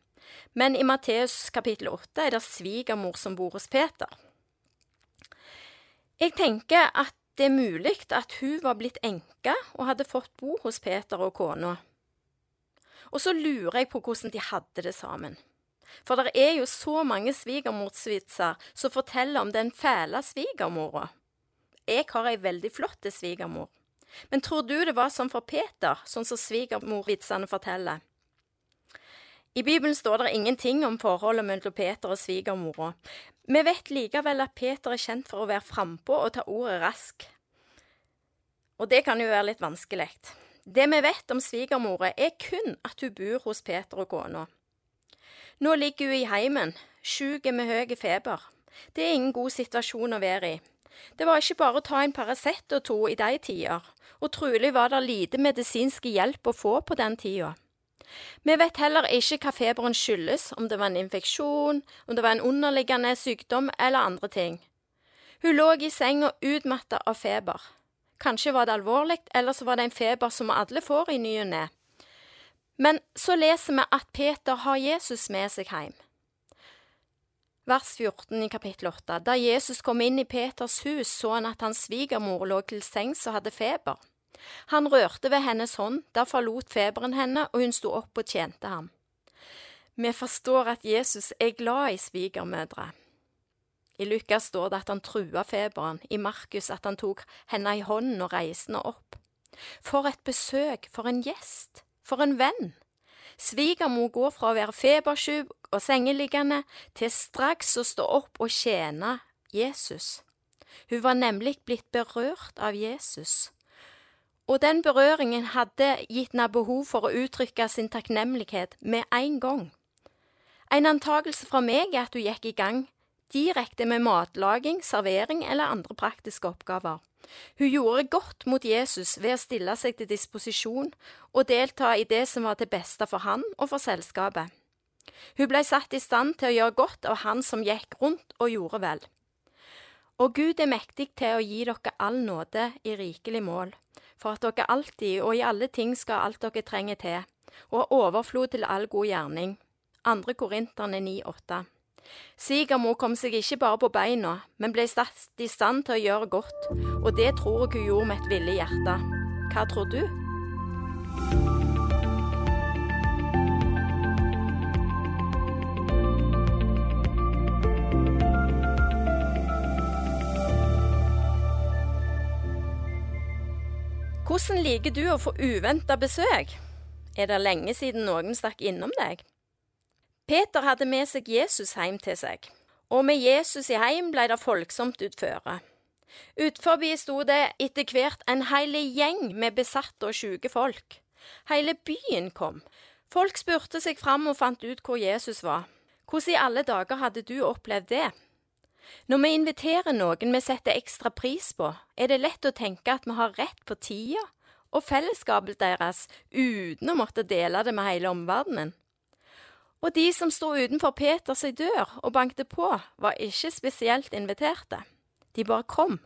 men i Matteus kapittel 8 er det svigermor som bor hos Peter. Jeg tenker at det er mulig at hun var blitt enke og hadde fått bo hos Peter og kona. Og så lurer jeg på hvordan de hadde det sammen. For det er jo så mange svigermorsvitser som forteller om den fæle svigermora. Jeg har ei veldig flott svigermor. Men tror du det var sånn for Peter, sånn som svigermorvitsene forteller? I Bibelen står det ingenting om forholdet mellom Peter og svigermora. Vi vet likevel at Peter er kjent for å være frampå og ta ordet rask. Og det kan jo være litt vanskelig. Det vi vet om svigermora, er kun at hun bor hos Peter og kona. Nå ligger hun i heimen, sjuk med høy feber. Det er ingen god situasjon å være i. Det var ikke bare å ta en Paracet og to i de tider, og trolig var det lite medisinsk hjelp å få på den tida. Vi vet heller ikke hva feberen skyldes, om det var en infeksjon, om det var en underliggende sykdom eller andre ting. Hun lå i senga utmatta av feber. Kanskje var det alvorlig, eller så var det en feber som alle får i ny og ne. Men så leser vi at Peter har Jesus med seg hjem. Vers 14 i kapittel 8. Da Jesus kom inn i Peters hus, så han at hans svigermor lå til sengs og hadde feber. Han rørte ved hennes hånd, da forlot feberen henne, og hun sto opp og tjente ham. Vi forstår at Jesus er glad i svigermødre. I Lukas står det at han trua feberen, i Markus at han tok henne i hånden og reiste henne opp. For et besøk, for en gjest, for en venn. Svigermor går fra å være febersjuk og sengeliggende til straks å stå opp og tjene Jesus. Hun var nemlig blitt berørt av Jesus. Og den berøringen hadde gitt henne behov for å uttrykke sin takknemlighet med en gang. En antakelse fra meg er at hun gikk i gang direkte med matlaging, servering eller andre praktiske oppgaver. Hun gjorde godt mot Jesus ved å stille seg til disposisjon og delta i det som var til beste for han og for selskapet. Hun ble satt i stand til å gjøre godt av han som gikk rundt og gjorde vel. Og Gud er mektig til å gi dere all nåde i rikelig mål, for at dere alltid og i alle ting skal alt dere trenger til, og overflod til all god gjerning. 2. Korinterne 9,8. Svigermor kom seg ikke bare på beina, men ble satt i stand til å gjøre godt, og det tror jeg hun gjorde med et villig hjerte. Hva tror du? Hvordan liker du å få uventa besøk? Er det lenge siden noen stakk innom deg? Peter hadde med seg Jesus hjem til seg, og med Jesus i heim ble det folksomt utføre. Utforbi sto det etter hvert en hel gjeng med besatte og sjuke folk. Hele byen kom. Folk spurte seg fram og fant ut hvor Jesus var. Hvordan i alle dager hadde du opplevd det? Når vi inviterer noen vi setter ekstra pris på, er det lett å tenke at vi har rett på tida og fellesskapet deres uten å måtte dele det med hele omverdenen. Og de som sto utenfor Peters dør og bankte på, var ikke spesielt inviterte. De bare kom.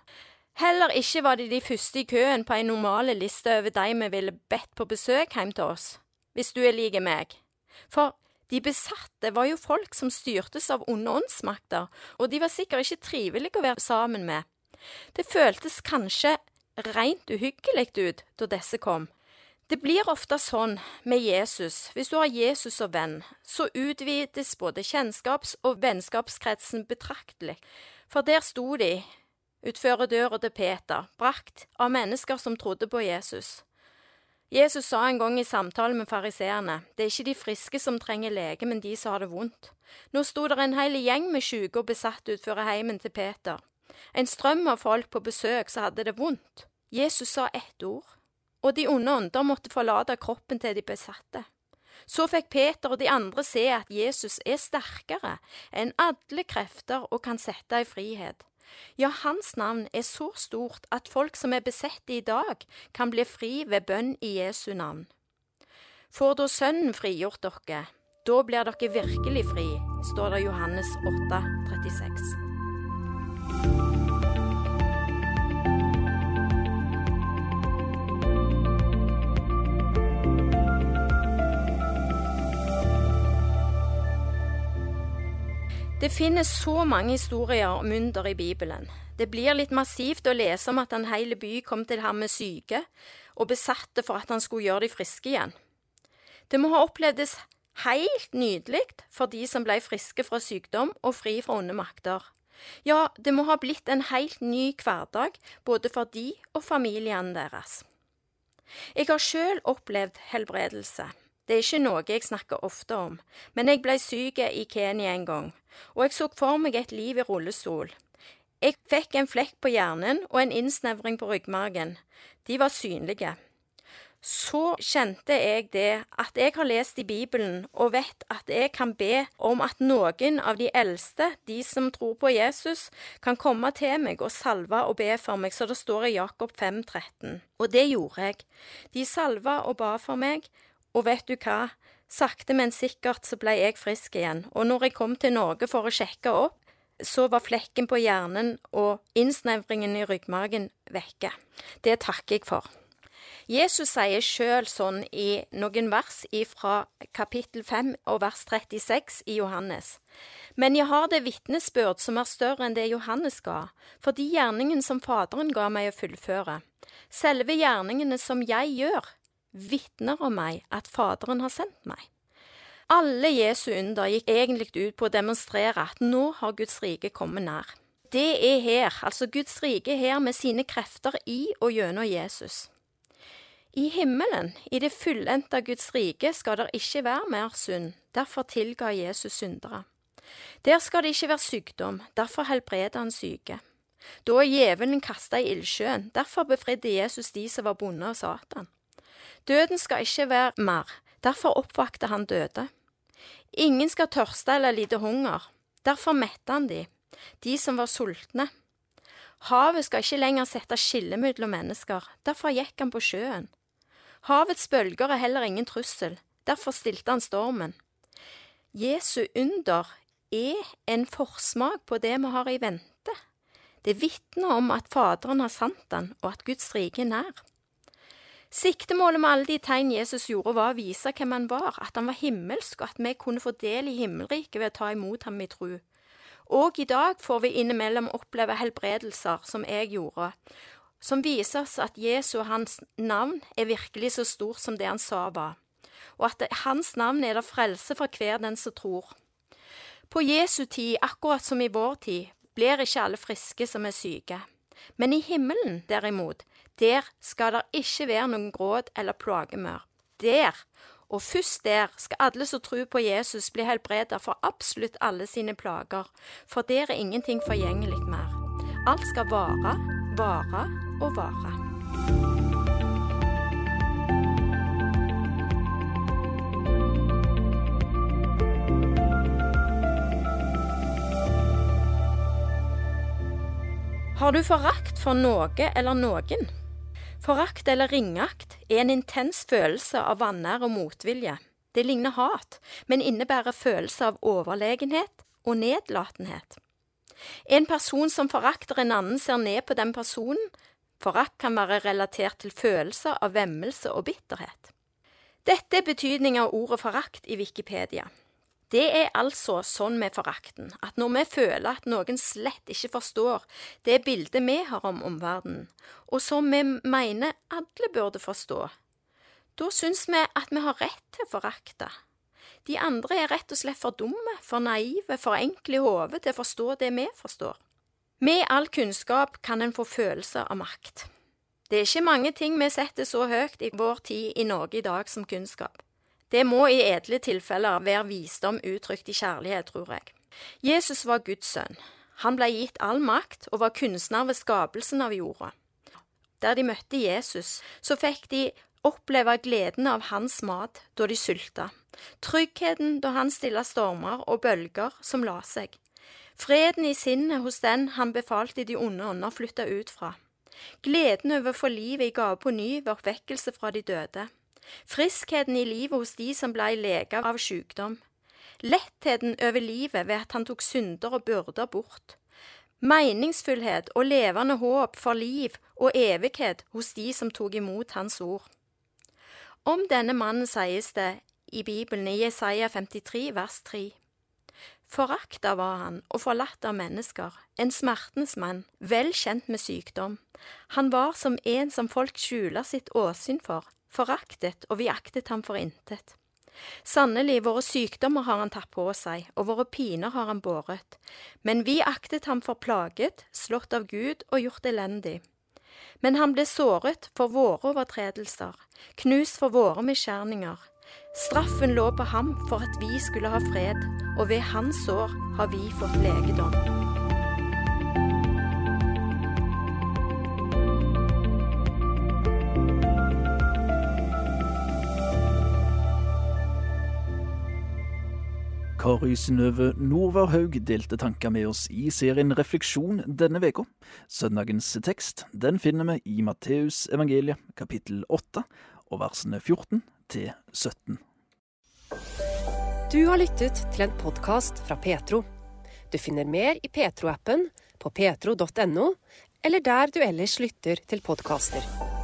Heller ikke var de de første i køen på en normale liste over de vi ville bedt på besøk hjem til oss, hvis du er lik meg. For de besatte var jo folk som styrtes av onde åndsmakter, og de var sikkert ikke trivelige å være sammen med. Det føltes kanskje rent uhyggelig ut da disse kom. Det blir ofte sånn med Jesus. Hvis du har Jesus som venn, så utvides både kjennskaps- og vennskapskretsen betraktelig. For der sto de, utfor døra til Peter, brakt av mennesker som trodde på Jesus. Jesus sa en gang i samtale med fariseerne, det er ikke de friske som trenger lege, men de som har det vondt. Nå sto det en hel gjeng med syke og besatt utfor heimen til Peter. En strøm av folk på besøk som hadde det vondt. Jesus sa ett ord og de onde ånder måtte forlate kroppen til de besatte. Så fikk Peter og de andre se at Jesus er sterkere enn alle krefter og kan sette i frihet. Ja, hans navn er så stort at folk som er besette i dag, kan bli fri ved bønn i Jesu navn. Får da Sønnen frigjort dere, da blir dere virkelig fri, står det Johannes 8, 36. Det finnes så mange historier om under i Bibelen. Det blir litt massivt å lese om at en hel by kom til ham med syke og besatte for at han skulle gjøre de friske igjen. Det må ha opplevdes helt nydelig for de som ble friske fra sykdom og fri fra onde makter. Ja, det må ha blitt en helt ny hverdag både for de og familiene deres. Jeg har sjøl opplevd helbredelse. Det er ikke noe jeg snakker ofte om, men jeg ble syk i Kenya en gang, og jeg så for meg et liv i rullestol. Jeg fikk en flekk på hjernen og en innsnevring på ryggmargen. De var synlige. Så kjente jeg det at jeg har lest i Bibelen og vet at jeg kan be om at noen av de eldste, de som tror på Jesus, kan komme til meg og salve og be for meg, så det står i Jakob 5, 13. Og det gjorde jeg. De salva og ba for meg, og vet du hva, sakte, men sikkert så ble jeg frisk igjen, og når jeg kom til Norge for å sjekke opp, så var flekken på hjernen og innsnevringen i ryggmargen vekke. Det takker jeg for. Jesus sier sjøl sånn i noen vers fra kapittel 5 og vers 36 i Johannes. Men jeg har det vitnesbyrd som er større enn det Johannes ga, for de gjerningene som Faderen ga meg å fullføre. Selve gjerningene som jeg gjør, vitner om meg at Faderen har sendt meg. Alle Jesu under gikk egentlig ut på å demonstrere at nå har Guds rike kommet nær. Det er her, altså Guds rike er her med sine krefter i og gjennom Jesus. I himmelen, i det fullendte Guds rike, skal det ikke være mer synd, derfor tilga Jesus syndere. Der skal det ikke være sykdom, derfor helbreder han syke. Da er djevelen kasta i ildsjøen, derfor befridde Jesus de som var bonde av Satan. Døden skal ikke være mer, derfor oppvakte han døde. Ingen skal tørste eller lide hunger, derfor mette han de, de som var sultne. Havet skal ikke lenger sette skille mellom mennesker, derfor gikk han på sjøen. Havets bølger er heller ingen trussel, derfor stilte han stormen. Jesu under er en forsmak på det vi har i vente. Det vitner om at Faderen har sant han, og at Guds rike er nær. Siktemålet med alle de tegn Jesus gjorde, var å vise hvem han var, at han var himmelsk, og at vi kunne få del i himmelriket ved å ta imot ham i tru. Og i dag får vi innimellom oppleve helbredelser, som jeg gjorde, som viser oss at Jesu og hans navn er virkelig så stort som det han sa var, og at hans navn er der frelse for hver den som tror. På Jesu tid, akkurat som i vår tid, blir ikke alle friske som er syke. Men i himmelen, derimot, der skal det ikke være noen gråt eller plagemør. Der, og først der, skal alle som tror på Jesus, bli helbredet for absolutt alle sine plager, for der er ingenting forgjengelig mer. Alt skal vare, vare og vare. Har du forakt for noe eller noen? Forakt eller ringakt er en intens følelse av vanære og motvilje. Det ligner hat, men innebærer følelse av overlegenhet og nedlatenhet. En person som forakter en annen, ser ned på den personen. Forakt kan være relatert til følelser av vemmelse og bitterhet. Dette er betydningen av ordet forakt i Wikipedia. Det er altså sånn med forakten, at når vi føler at noen slett ikke forstår det bildet vi har om omverdenen, og som vi mener alle burde forstå, Da syns vi at vi har rett til å forakte. De andre er rett og slett for dumme, for naive, for enkle i hodet til å forstå det vi forstår. Med all kunnskap kan en få følelse av makt. Det er ikke mange ting vi setter så høyt i vår tid i Norge i dag som kunnskap. Det må i edle tilfeller være visdom uttrykt i kjærlighet, tror jeg. Jesus var Guds sønn. Han ble gitt all makt og var kunstner ved skapelsen av jorda. Der de møtte Jesus, så fikk de oppleve gleden av hans mat da de sulta, tryggheten da han stilla stormer og bølger som la seg, freden i sinnet hos den han befalte de onde ånder flytta ut fra, gleden over å få livet i gave på ny ved oppvekkelse fra de døde, friskheten i livet hos de som blei lega av sykdom, lettheten over livet ved at han tok synder og byrder bort, meningsfullhet og levende håp for liv og evighet hos de som tok imot hans ord. Om denne mannen sies det i Bibelen i Jesaja 53 vers 3. Forakta var han og forlatt av mennesker, en smertens mann, vel kjent med sykdom. Han var som en som folk skjuler sitt åsyn for, foraktet, og vi aktet ham for intet. Sannelig, våre sykdommer har han tatt på seg, og våre piner har han båret. Men vi aktet ham for plaget, slått av Gud og gjort elendig. Men han ble såret for våre overtredelser, knust for våre misgjerninger. Straffen lå på ham for at vi skulle ha fred, og ved hans sår har vi fått legedom. Kari Synnøve Norvarhaug delte tanker med oss i serien Refleksjon denne veka. Søndagens tekst den finner vi i Matteus evangeliet kapittel 8 og versene 14 til 17. Du har lyttet til en podkast fra Petro. Du finner mer i Petro-appen, på petro.no, eller der du ellers lytter til podkaster.